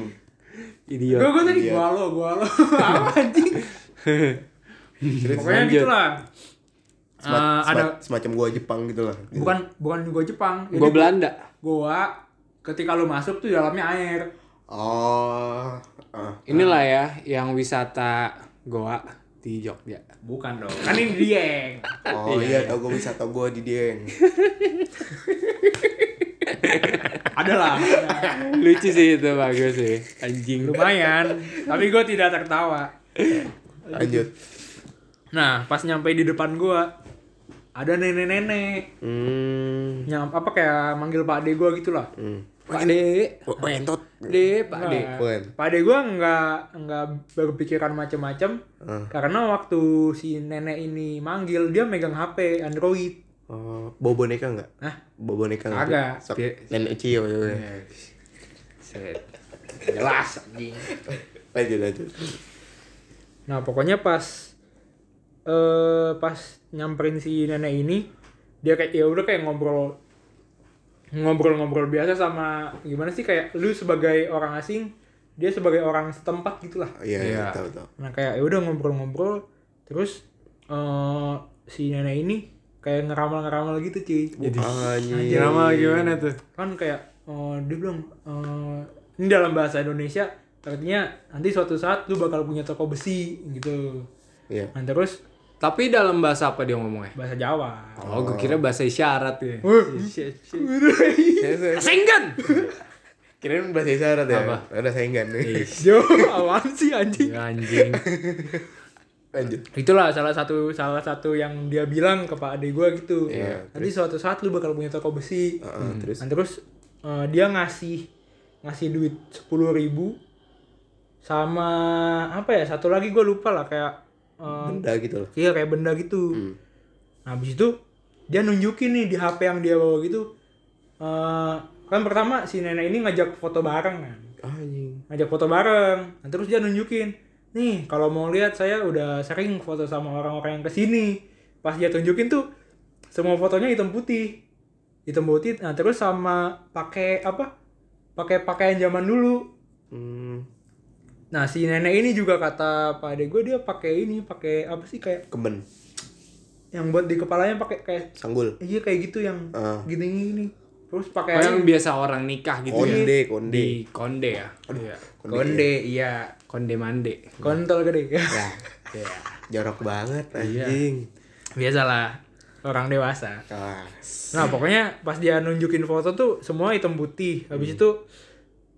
Idiot. Gue gue tadi gua lo, gua lo. Apa anjing? Pokoknya lanjut. gitu lah. Sema- Eh, ada sema- semacam gua Jepang gitu lah. Gitu. bukan bukan gua Jepang. Gua Belanda. Goa ketika lu masuk tuh dalamnya air. Oh. ah. Inilah ya yang wisata Goa di Jogja. Bukan dong. Kan ini Dieng. Oh iya, tau gua wisata gua di Dieng. Ada lah. Lucu sih itu bagus sih. Anjing. Lumayan. Tapi gue tidak tertawa. Lanjut. Nah, pas nyampe di depan gua ada nenek-nenek. Hmm. Nyam apa kayak manggil Pak Ade gua gitu lah. Hmm. Pak De. Oh, entot. De, Pak De. Nah. Pak Ade gua nggak nggak berpikiran macem-macem Ah. karena waktu si nenek ini manggil dia megang HP Android. Oh, bawa boneka nggak? Hah? Bawa boneka nggak? Kagak. Sok nenek Cio ya. Set. Jelas anjing. Lanjut lanjut. Nah, pokoknya pas eh pas nyamperin si nenek ini dia kayak ya udah kayak ngobrol ngobrol-ngobrol biasa sama gimana sih kayak lu sebagai orang asing dia sebagai orang setempat gitulah iya iya Iya. tahu tahu. nah kayak ya udah ngobrol-ngobrol terus eh si nenek ini kayak ngeramal-ngeramal gitu cuy Jadi drama gimana tuh? kan kayak eh, dia bilang eh, ini dalam bahasa Indonesia artinya nanti suatu saat lu bakal punya toko besi gitu Iya. nah terus Tapi dalam bahasa apa dia ngomongnya? bahasa Jawa Oh, gue kira bahasa isyarat ya. Senggan. kirain bahasa isyarat ya. Apa? Ada saingan nih. Jo, apaan sih anjing? Ya, anjing. Lanjut. Itulah salah satu salah satu yang dia bilang ke Pak Ade gua gitu. Iya, Nanti suatu saat lu bakal punya toko besi. Heeh, terus Nah, terus eh, dia ngasih ngasih duit sepuluh ribu sama apa ya satu lagi gue lupa lah kayak eh, benda gitu loh. iya kayak benda gitu. Hmm. Nah habis itu dia nunjukin nih di HP yang dia bawa gitu. eh kan pertama si nenek ini ngajak foto bareng kan. Anjing. ngajak foto bareng. Nah, terus dia nunjukin, nih kalau mau lihat saya udah sering foto sama orang-orang yang ke sini. Pas dia tunjukin tuh semua fotonya hitam putih, hitam putih. Nah terus sama pakai apa? Pakai pakaian zaman dulu. Hmm. Nah si nenek ini juga kata pak ade gue dia pakai ini pakai apa sih kayak Keben, yang buat di kepalanya pakai kayak sanggul. iya kayak gitu yang Ah. gini gini terus Oh, pakai yang biasa orang nikah gitu ya. Konde, konde. Di konde ya. Iya. konde iya Konde mande. kontol gede Ya, Iya. jorok banget Iya. anjing. biasalah orang dewasa Kelas. nah pokoknya pas dia nunjukin foto tuh semua hitam putih habis itu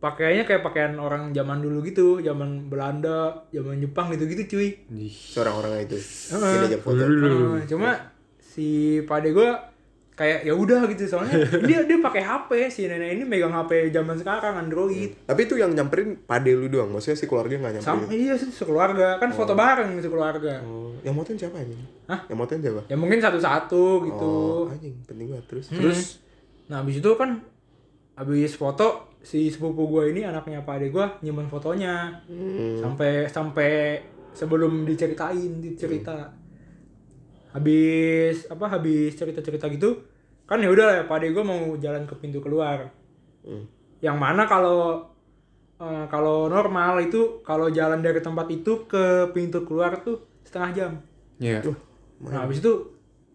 pakaiannya kayak pakaian orang zaman dulu gitu zaman Belanda zaman Jepang gitu gitu cuy Seorang orang itu. Ini foto. Nah, cuma si pade gue kayak ya udah gitu soalnya dia dia pakai HP si nenek ini megang HP zaman sekarang Android Tapi itu yang nyamperin pade lu doang. Maksudnya si keluarga nggak sama nyamperin. iya sih sekeluarga kan foto bareng sekeluarga Oh, yang motoin siapa anjing? Hah? Yang motoin siapa? ya mungkin satu-satu gitu Oh, anjing, penting banget terus. terus nah habis itu kan habis foto si sepupu gue ini anaknya pak ade gue nyimpen fotonya Hmm. sampai sampai sebelum diceritain dicerita habis apa habis cerita cerita gitu kan ya udah ya pak ade gue mau jalan ke pintu keluar Hmm. yang mana kalau eh, kalau normal itu kalau jalan dari tempat itu ke pintu keluar tuh setengah jam Iya. Nah, habis itu,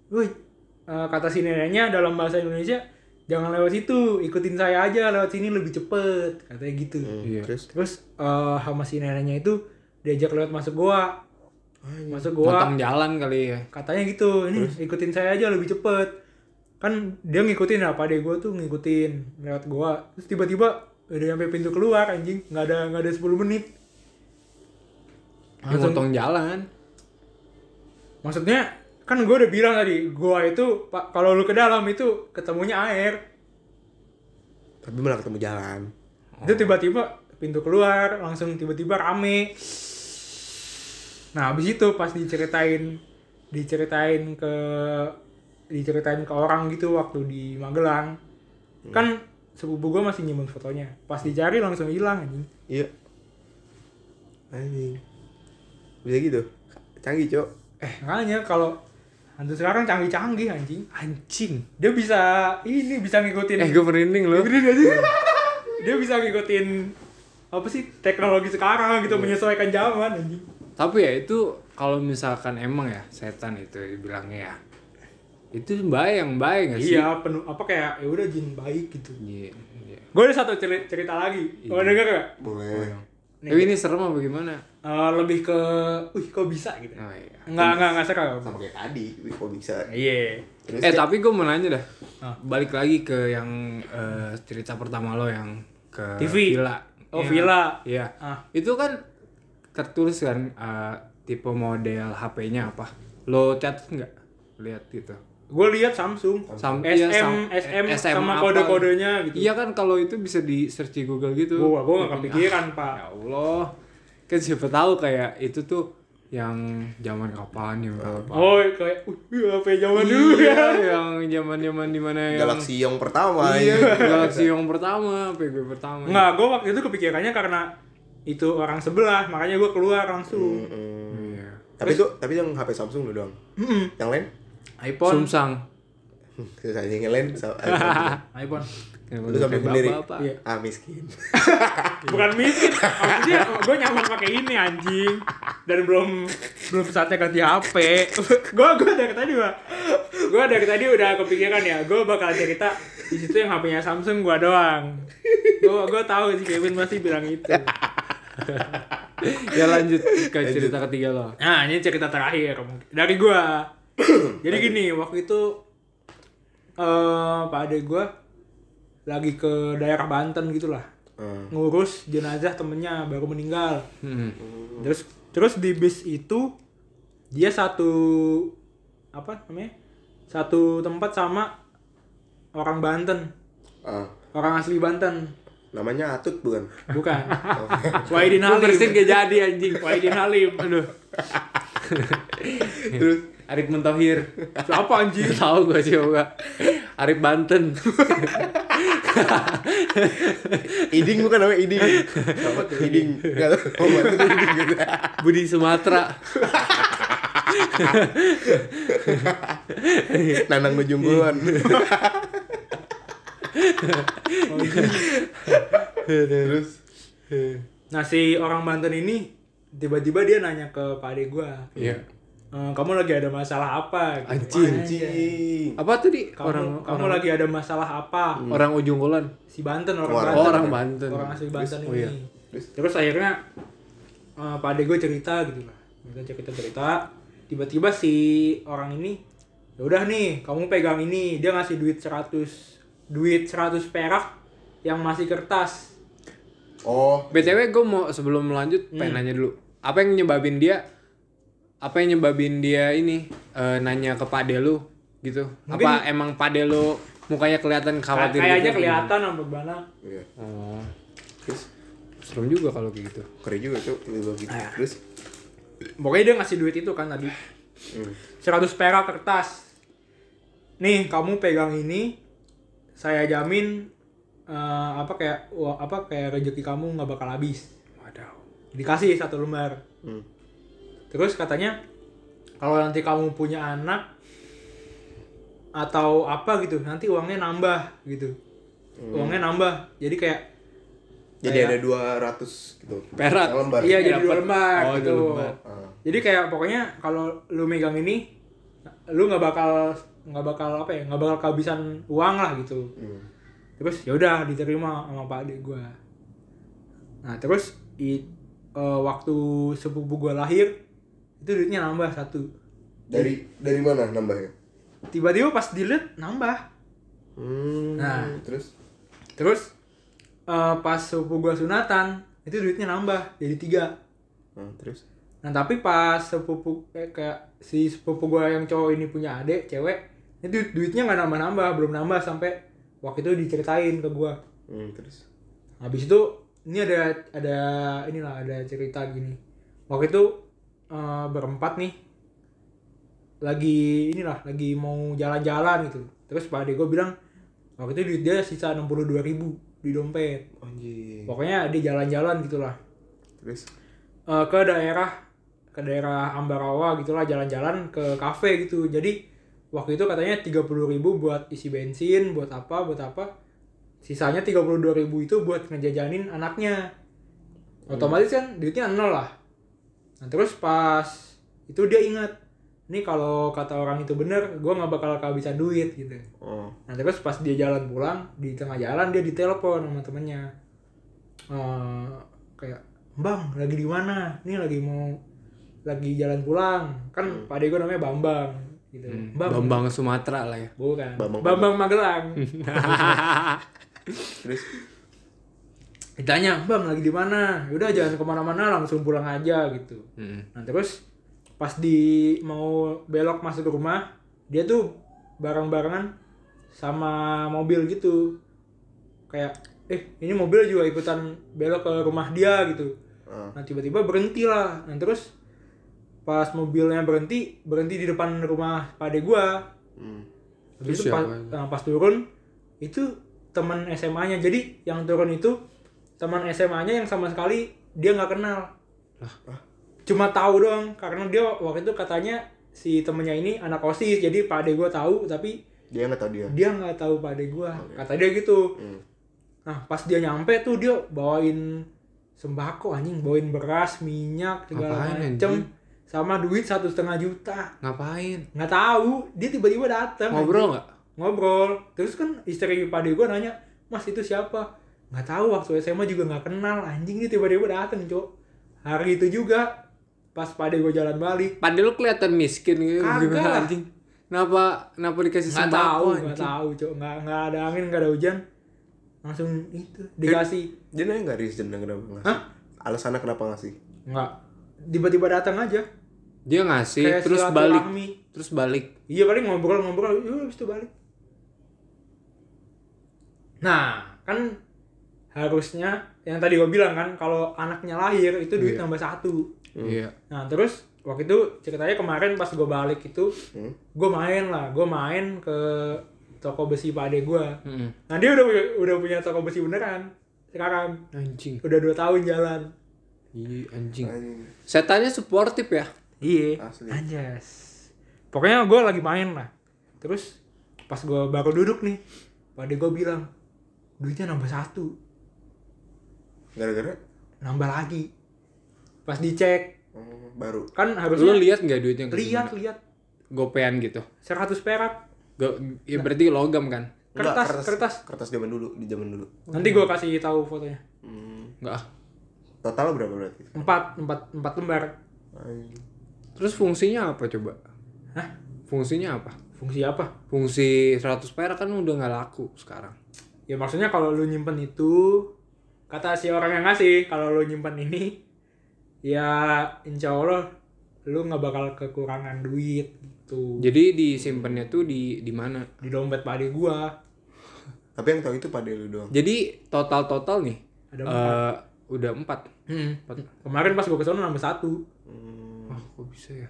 woi, eh, kata si neneknya dalam bahasa Indonesia, jangan lewat situ, ikutin saya aja, lewat sini lebih cepet, katanya gitu. Hmm, Iya. Terus Terus eh, sama si neneknya itu diajak lewat masuk goa, masuk goa, Potong jalan kali ya. katanya gitu, ini ikutin saya aja lebih cepet. Kan dia ngikutin apa deh gue tuh ngikutin lewat goa, terus tiba-tiba udah nyampe pintu keluar anjing, nggak ada nggak ada 10 menit. Dia potong jalan. Maksudnya kan gue udah bilang tadi, goa itu pak kalau lu ke dalam itu ketemunya air. tapi malah ketemu jalan. Itu tiba-tiba pintu keluar, langsung tiba-tiba rame. Nah, habis itu pas diceritain diceritain ke diceritain ke orang gitu waktu di Magelang. Kan sepupu gue masih nyimpen fotonya. Pas dicari langsung hilang anjing. Iya. Anjing. Bisa gitu. Canggih, Cok. Eh, makanya kalau hantu sekarang canggih-canggih anjing. Anjing. Dia bisa ini bisa ngikutin Eh gue merinding loh. Dia bisa ngikutin apa sih teknologi sekarang gitu menyesuaikan zaman anjing. Tapi ya itu kalau misalkan emang ya setan itu dibilangnya ya. Itu baik yang baik gak sih? Iya, penuh apa kayak ya udah jin baik gitu. Iya. iya. Gue ada satu cerita, cerita lagi. Mau denger gak? Boleh. Nih. Tapi ini serem apa gimana? Eh, lebih ke, wih kok bisa gitu. Oh, iya. Enggak, enggak, enggak serem. Sama kayak tadi, Wih, kok bisa. Iya. Terus Eh tapi gue mau nanya dah. Ah. Balik lagi ke yang eh, cerita pertama lo yang ke TV. villa. Oh, Iya. villa. Iya. Ah. Itu kan tertulis kan eh, tipe model HP-nya apa? Lo catat nggak? Lihat gitu. Gue lihat Samsung. Sam- SM, iya, sam- SM, SM sama kode-kodenya gitu. Iya kan kalau itu bisa di search di Google gitu. Gua, gua gak kepikiran, Pak. Ya Allah. Kan siapa tahu kayak itu tuh yang zaman kapan yang apa. Oh, kayak, wih, HP zaman dulu iya, ya. yang zaman-zaman di mana yang Galaxy yang pertama. Iya, ya. Galaxy yang pertama, PG pertama. Enggak, gue waktu itu kepikirannya karena itu orang sebelah, makanya gue keluar langsung. Mm-mm. Iya. Tapi itu tapi yang HP Samsung lu doang. Mm-mm. Yang lain? iPhone, Sumsang. Terus aja yang lain sa- iPhone. Lu sampai sendiri. Bapak. Iya. Ah miskin. Bukan miskin, maksudnya gue nyaman pakai ini anjing. Dan belum belum saatnya ganti HP. gue gue dari tadi pak, gue dari tadi udah kepikiran ya, gue bakal cerita di situ yang HP-nya Samsung gue doang. Gue gue tahu si Kevin pasti bilang itu. ya lanjut ke cerita ketiga lo. Nah ini cerita terakhir mungkin. dari gue. Jadi gini waktu itu eh Pak Ade gue lagi ke daerah Banten gitulah Ah. ngurus jenazah temennya baru meninggal. Hmm. Terus terus di bis itu dia satu apa namanya? Satu tempat sama orang Banten, Ah. orang asli Banten. Namanya Atut bukan? Bukan. Wahidin Lu Halim. bersin gak jadi anjing. Wahidin Halim. Aduh. Terus Arif Mentohir. Siapa anjing? Tahu gue sih juga. Arif Banten. Iding bukan namanya Iding. Apa tuh Iding? Enggak tahu. Oh, itu Iding gitu. Budi Sumatera. Nanang Nujungguan. Terus Nah si orang Banten ini tiba-tiba dia nanya ke pak ade gue, Iya. "Eh, kamu lagi ada masalah apa? Gitu. Anjing. Anjing. Apa tuh di Kamu, orang kamu orang lagi ada masalah apa? orang ujung kulon? Si Banten orang Orang- Banten. Oh, orang Banten. Orang asli Banten oh ini. iya. Terus? Terus akhirnya eh, pak ade gue cerita gitu lah. Kita cerita cerita. Tiba-tiba si orang ini ya udah nih kamu pegang ini dia ngasih duit 100 duit 100 perak yang masih kertas Oh, BTW gue mau sebelum lanjut pengen nanya dulu. Apa yang nyebabin dia apa yang nyebabin dia ini eh, nanya ke pade lu gitu? apa emang pade lu mukanya kelihatan khawatir kayaknya gitu? kelihatan sama mana iya. Oh, Terus serem juga kalau kayak gitu. keren juga tuh gitu. Terus pokoknya dia ngasih duit itu kan tadi Hmm. 100 perak kertas nih kamu pegang ini saya jamin eh, apa kayak wah, apa kayak rezeki kamu nggak bakal habis Waduh. dikasih satu lembar Hmm. Terus katanya kalau nanti kamu punya anak atau apa gitu nanti uangnya nambah gitu uangnya nambah jadi kayak Jadi Kayak- ada 200 gitu. Perak. Lembar. iya jadi dua lembar Oh, gitu lembar. Ah. jadi kayak pokoknya kalau lu megang ini lu nggak bakal nggak bakal apa ya nggak bakal kehabisan uang lah gitu Hmm. terus ya udah diterima sama pak adik gua nah terus i, eh, waktu sepupu gua lahir itu duitnya nambah satu. Dari dari mana nambahnya? tiba-tiba pas dilihat nambah. Hmm. Nah. terus? Terus eh, pas sepupu gua sunatan itu duitnya nambah jadi tiga. Nah, terus? Nah tapi pas sepupu eh, kayak si sepupu gua yang cowok ini punya adik cewek itu duitnya nggak nambah-nambah belum nambah sampai waktu itu diceritain ke gua. Hmm, terus? Habis itu ini ada ada inilah ada cerita gini. Waktu itu eh, berempat nih. Lagi inilah lagi mau jalan-jalan gitu. Terus pak ade gue bilang waktu itu duit dia sisa 62.000 ribu di dompet. Anjing. pokoknya dia jalan-jalan gitulah. Terus? Eh, ke daerah ke daerah Ambarawa gitulah jalan-jalan ke kafe gitu. Jadi waktu itu katanya 30.000 ribu buat isi bensin buat apa buat apa. Sisanya 32.000 ribu itu buat ngejajanin anaknya. Otomatis kan duitnya nol lah nah terus pas itu dia ingat nih kalau kata orang itu bener gue nggak bakal kehabisan duit gitu. Oh, Nah terus pas dia jalan pulang di tengah jalan dia ditelepon sama temennya. Eh, kayak bang lagi di mana? Ini lagi mau lagi jalan pulang. Kan pak gue namanya Bambang gitu. Bang, Bambang. Sumatera lah ya. bukan. Bambang- Bambang, Magelang. terus Ditanya bang lagi di mana? Udah jangan ke mana-mana langsung pulang aja gitu. Mm. Nah terus pas di mau belok masuk ke rumah dia tuh bareng-barengan sama mobil gitu kayak eh ini mobil juga ikutan belok ke rumah dia gitu ah, nah tiba-tiba berhenti lah nah terus pas mobilnya berhenti berhenti di depan rumah pade gua hmm. habis Terus itu pas, nah, pas turun itu teman SMA-nya jadi yang turun itu teman SMA-nya yang sama sekali dia nggak kenal. Cuma tahu doang karena dia waktu itu katanya si temennya ini anak osis jadi pak ade gue tahu tapi dia nggak tahu dia? dia nggak tahu pak ade gue kata dia gitu. Hmm. nah pas dia nyampe tuh dia bawain sembako anjing bawain beras minyak segala Ngapain, macem. Anjing? sama duit satu setengah juta. Ngapain? nggak tahu. Dia tiba-tiba datang Ngobrol nggak? ngobrol. Terus kan istri pade gue nanya mas itu siapa nggak tahu waktu SMA juga nggak kenal. Anjing dia tiba-tiba dateng cok. Hari itu juga pas pade gue jalan balik. Pade lu kelihatan miskin gitu Kagak. anjing? Kenapa kenapa dikasih nggak sembako tahu nggak tahu cok. Nggak nggak ada angin nggak ada hujan. Langsung itu dikasih. Dia nanya nggak reason kenapa ngasih? Hah? alasannya kenapa ngasih? Nggak. Tiba-tiba datang aja. Dia ngasih Kayak terus balik. Terus balik. iya paling ngobrol-ngobrol yuk habis itu balik. Nah kan harusnya yang tadi gue bilang kan kalau anaknya lahir itu duit Iya. nambah satu Iya. Nah terus waktu itu ceritanya kemarin pas gue balik itu Hmm? gue main lah, gue main ke toko besi pade gue. Mm-mm. Nah dia udah punya, udah punya toko besi beneran sekarang Anjing. udah dua tahun jalan. Iya anjing. Anjing. Setannya suportif ya. Iya. Anjas. Pokoknya gue lagi main lah. Terus pas gue baru duduk nih, pade gue bilang duitnya nambah satu. Gara-gara nambah lagi pas dicek Oh, baru. kan Lu harusnya lihat nggak duitnya? lihat lihat Gopean gitu. 100 perak Go, ya berarti logam kan? Enggak, Kertas, kertas. Kertas zaman dulu, di zaman dulu. nanti gua kasih tahu fotonya Hmm. Enggak ah. Total berapa berarti? empat empat empat lembar Anjing. Terus fungsinya apa coba? Hah? Fungsinya apa? fungsi apa Fungsi 100 perak kan udah nggak laku sekarang. ya maksudnya kalau lu nyimpen itu kata si orang yang ngasih kalau lu nyimpen ini ya insya Allah lu nggak bakal kekurangan duit gitu Jadi disimpannya tuh di di mana? di dompet pade gua Tapi yang tahu itu pada lu doang. Jadi total total nih Ada eh, udah empat. Hmm. kemarin pas gua ke sana nambah satu Hmm. Wah kok bisa ya?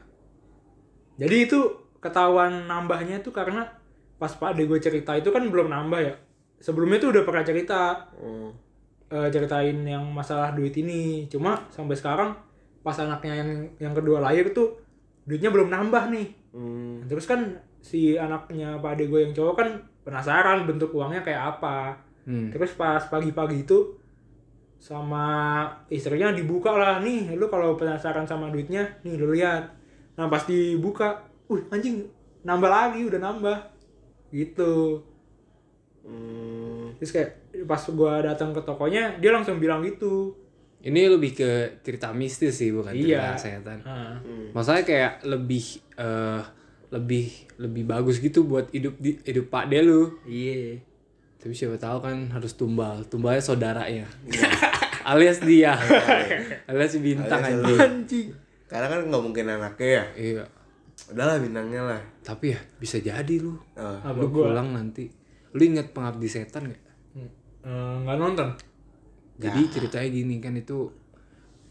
jadi itu ketahuan nambahnya itu karena pas pade gue cerita itu kan belum nambah ya sebelumnya tuh udah pernah cerita Oh. Eh, ceritain yang masalah duit ini cuma sampai sekarang pas anaknya yang yang kedua lahir tuh duitnya belum nambah nih Hmm. terus kan si anaknya pak ade gue yang cowok kan penasaran bentuk uangnya kayak apa Hmm. terus pas pagi-pagi itu sama istrinya dibuka lah nih lu kalau penasaran sama duitnya nih lu lihat nah pas dibuka uh anjing nambah lagi udah nambah gitu Hmm. terus kayak pas gua datang ke tokonya dia langsung bilang gitu Ini lebih ke cerita mistis sih bukan Iya. cerita kesehatan. nah, Masalahnya kayak lebih eh lebih lebih bagus gitu buat hidup di hidup Pak De lu. iya Tapi siapa tahu kan harus tumbal. Tumbalnya saudaranya. Alias dia. Alias bintang Alias anjing Karena kan nggak mungkin anaknya ya. Iya. Udahlah bintangnya lah. Tapi ya bisa jadi lu. Oh. Lu gua pulang nanti. Lu inget pengabdi setan gak? Eh, nggak nonton Jadi ceritanya gini kan itu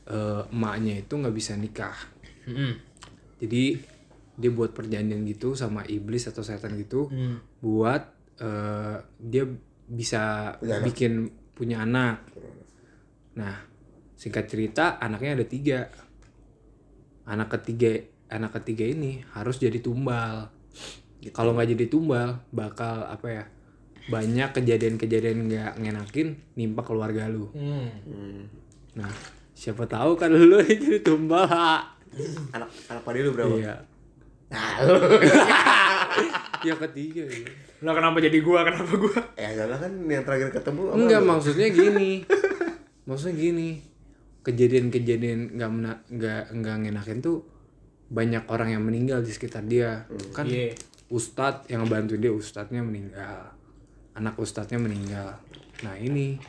eh, emaknya itu nggak bisa nikah. Jadi dia buat perjanjian gitu sama iblis atau setan gitu Hmm. buat eh, dia bisa Punya anak. bikin punya anak. Nah singkat cerita anaknya ada tiga. Anak ketiga anak ketiga ini harus jadi tumbal. Kalau nggak jadi tumbal bakal apa ya? Banyak kejadian-kejadian nggak ngenakin nimpa keluarga lu. Hmm. Hmm. Nah, siapa tahu kan lu jadi tumbal. Ha. Anak anak pada lu berapa? Iya. yang ketiga ya. Lah kenapa jadi gua? Kenapa gua? Eh adalah kan yang terakhir ketemu Enggak, lu? maksudnya gini. maksudnya gini. Kejadian-kejadian nggak mena- nggak nggak ngenakin tuh banyak orang yang meninggal di sekitar dia. Kan Iya. ustadz yang bantu dia ustadznya meninggal. Anak ustadznya meninggal. Nah, ini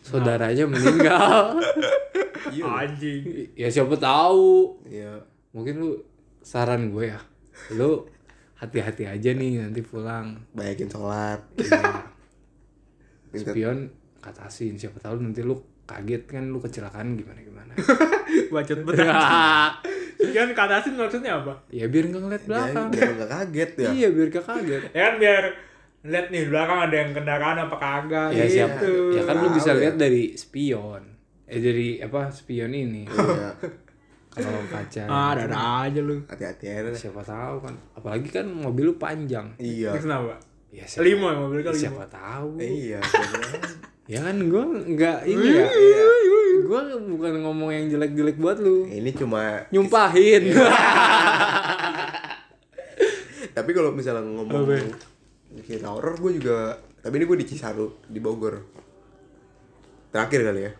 saudaranya meninggal. Anjing. ya siapa tahu Iya. mungkin lu saran gue ya lu hati-hati aja nih nanti pulang Bayakin sholat. Iya. Minta- spion katasin siapa tahu nanti lu kaget kan lu kecelakaan gimana gimana Bacot bener. Kan katasin maksudnya apa? ya biar nggak ngeliat Jadi belakang biar nggak kaget ya. iya biar gak kaget Ya kan biar lihat nih di belakang ada yang kendaraan apa kagak ya gitu. siapa ya kan lu bisa ya. lihat dari spion eh dari apa spion ini Iya. kalau kaca Ah, ada ada aja lu. Hati-hati aja. dah. siapa tahu kan apalagi kan mobil lu panjang Iya. Terus kenapa? ya siapa, Lima ya mobil kan lima. siapa tahu Iya. Ya kan gue nggak ini ya. Gue bukan ngomong yang jelek-jelek buat lu. Ini cuma Nyumpahin. tapi kalau misalnya ngomong cerita horor gue juga tapi ini gue di Cisaru di Bogor. Terakhir kali ya.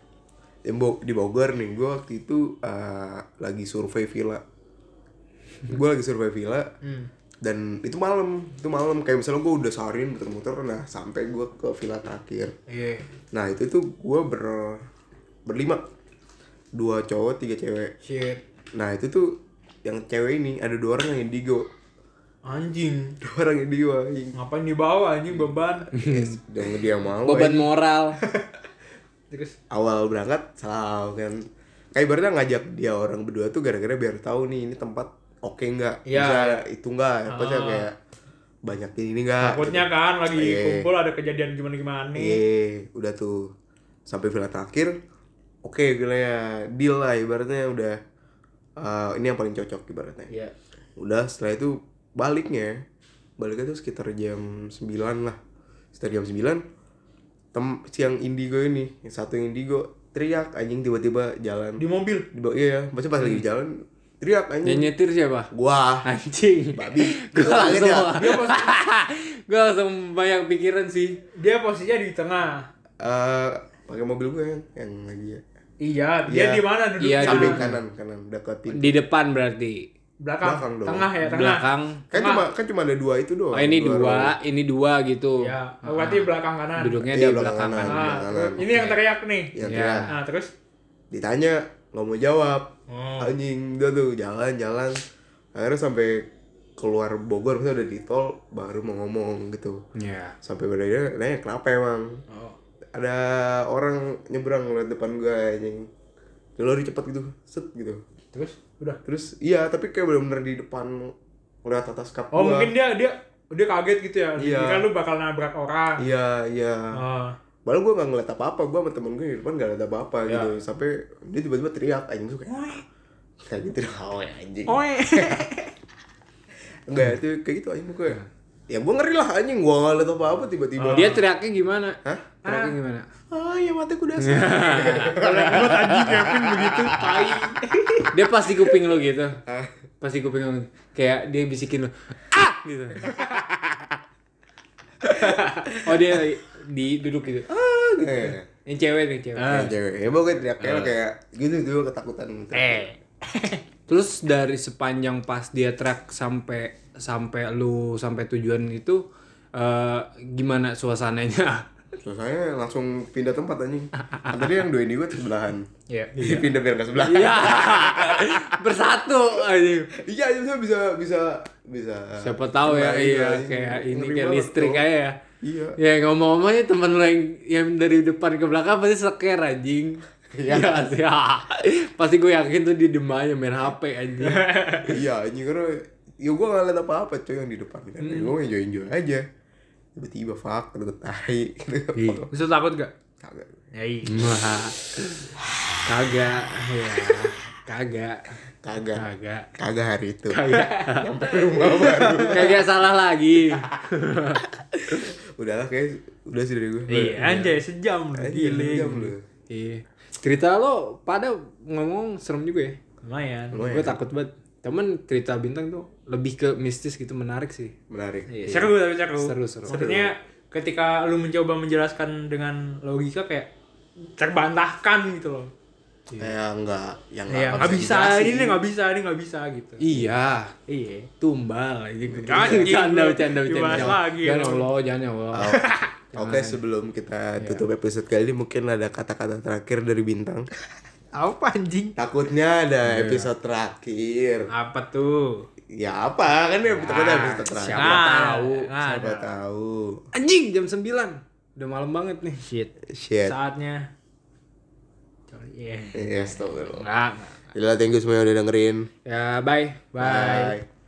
Di, Bo- di Bogor nih gue waktu itu eh, lagi survei villa. Gue lagi survei villa dan itu malam itu malam. Kayak misalnya gue udah seharian muter-muter nah sampai gue ke villa terakhir. Iya. nah itu tuh gue ber berlima. Dua cowok tiga cewek. Shit. nah itu tuh yang cewek ini ada dua orang yang indigo Anjing. dua orang indigo anjing Ngapain dibawa anjing beban? yang dia mau Beban moral. Terus awal berangkat salah kan kayak ibaratnya ngajak dia orang berdua tuh gara-gara biar tahu nih ini tempat oke nggak Iya. bisa itu nggak apa sih Ah. kayak banyak ini nggak takutnya kan lagi Iya. kumpul ada kejadian gimana gimana nih. iya udah tuh sampai villa terakhir oke villa ya deal lah ibaratnya udah eh, ini yang paling cocok ibaratnya Iya. udah setelah itu baliknya baliknya tuh sekitar jam 9 lah sekitar jam 9 tem si yang indigo ini yang satu yang indigo teriak anjing tiba-tiba jalan Di mobil. di bawah iya maksudnya pas lagi jalan teriak Yang anjing nyetir siapa? gua Anjing. babi Gua kaget langsung, ya. gue langsung banyak pikiran sih. Dia posisinya di tengah. Eh, pakai mobil gue yang yang lagi ya. Iya, dia Iya. di mana duduk? Iya, samping kanan kanan dekat pintu Di depan berarti. Belakang. Belakang dong. Tengah ya, tengah. Belakang. kan cuma kan cuma ada dua itu doang Oh ini Dua dua, ini dua gitu. Ya, berarti belakang kanan. Duduknya Iya, di belakang belakang kanan. kanan. Nah, kanan. ini yang teriak nih. yang Iya. teriak. Nah, terus ditanya nggak mau jawab Oh. anjing udah tuh jalan jalan akhirnya sampai keluar Bogor misalnya udah di tol baru mau ngomong gitu Iya. sampai pada dia nanya kenapa emang Oh. ada orang nyebrang lewat depan gue anjing lari cepat gitu set gitu Terus udah. terus iya tapi kayak bener-bener di depan lewat atas kap Oh, gua. mungkin dia dia dia kaget gitu ya. Iya. Kira lu bakal nabrak orang. iya iya Oh. Padahal gue gak ngeliat apa-apa, gue sama temen gue di depan gak ngeliat apa-apa Iya. gitu Sampai dia tiba-tiba teriak, anjing tuh kayak Kayak gitu, oh anjing Oe. Enggak, itu kayak gitu anjing gue Ya gue ngeri lah anjing, gue gak ngeliat apa-apa tiba-tiba Dia teriaknya gimana? Hah? Teriaknya gimana? Ah ya mataku dasar Kalau gua tadi Kevin begitu tai. Dia pas di kuping lo gitu. Pas di kuping lo kayak dia bisikin lo, "Ah!" gitu. oh dia di duduk gitu. Ah, gitu. Eh, Yang cewek nih, cewek. Kayak cewek, ya pokoknya teriaknya kayak gitu tuh ketakutan gitu Eh. Terus dari sepanjang pas dia track sampai sampai lu sampai tujuan itu eh, gimana suasananya? Saya langsung pindah tempat anjing Tadi yang dua ini gue sebelahan Iya. Dia pindah biar gak sebelahan Iya. Bersatu aja. Iya, itu bisa bisa bisa Siapa tahu ya, iya anjing. kayak ini kayak listrik aja ya. Iya Ya ngomong-ngomong ya temen lo yang, yang dari depan ke belakang pasti seker anjing. Iya sih. ya. Pasti gue yakin tuh dia diem aja main HP anjing. iya anjing karena ya gue gak liat apa-apa coy yang di depan kan Hmm. gue enjoy enjoy aja tiba-tiba fuck udah tai gitu Iya. Terus lu takut gak? kagak Ya iya. Kagak ya. Kagak. kagak Kagak. kagak hari itu Kagak. sampai rumah baru Kagak salah lagi. udahlah kayak udah sih dari gue Iya, anjay sejam lu Anjing, gile. jam lu Iya. Cerita lo pada ngomong serem juga ya. Lumayan. Lumayan. Gue takut banget. Temen cerita bintang tuh lebih ke mistis gitu menarik sih. menarik Iya, seru tapi seru. Seru, seru. Maksudnya ketika lu mencoba menjelaskan dengan logika kayak terbantahkan gitu loh. kayak enggak yang Iya, nggak bisa, ini nggak bisa, ini nggak bisa gitu. Iya. Iya. Tumbal aja gitu. Bercanda, lu bercanda, bercanda. dibahas Jangan- lagi, Jangan lu. Allah, jangan ya Allah. Oke sebelum kita tutup episode kali ini mungkin ada kata-kata terakhir dari bintang Apa anjing? takutnya ada Iya. episode terakhir Apa tuh? ya apa kan ya takutnya episode terakhir siapa Nah, tahu. nah, siapa ada. tahu Anjing jam 9. Udah malam banget nih. Shit. shit Saatnya. Iya. Yes, tau Enggak. Gila, thank you semua yang udah dengerin. Ya, bye. Bye. Bye.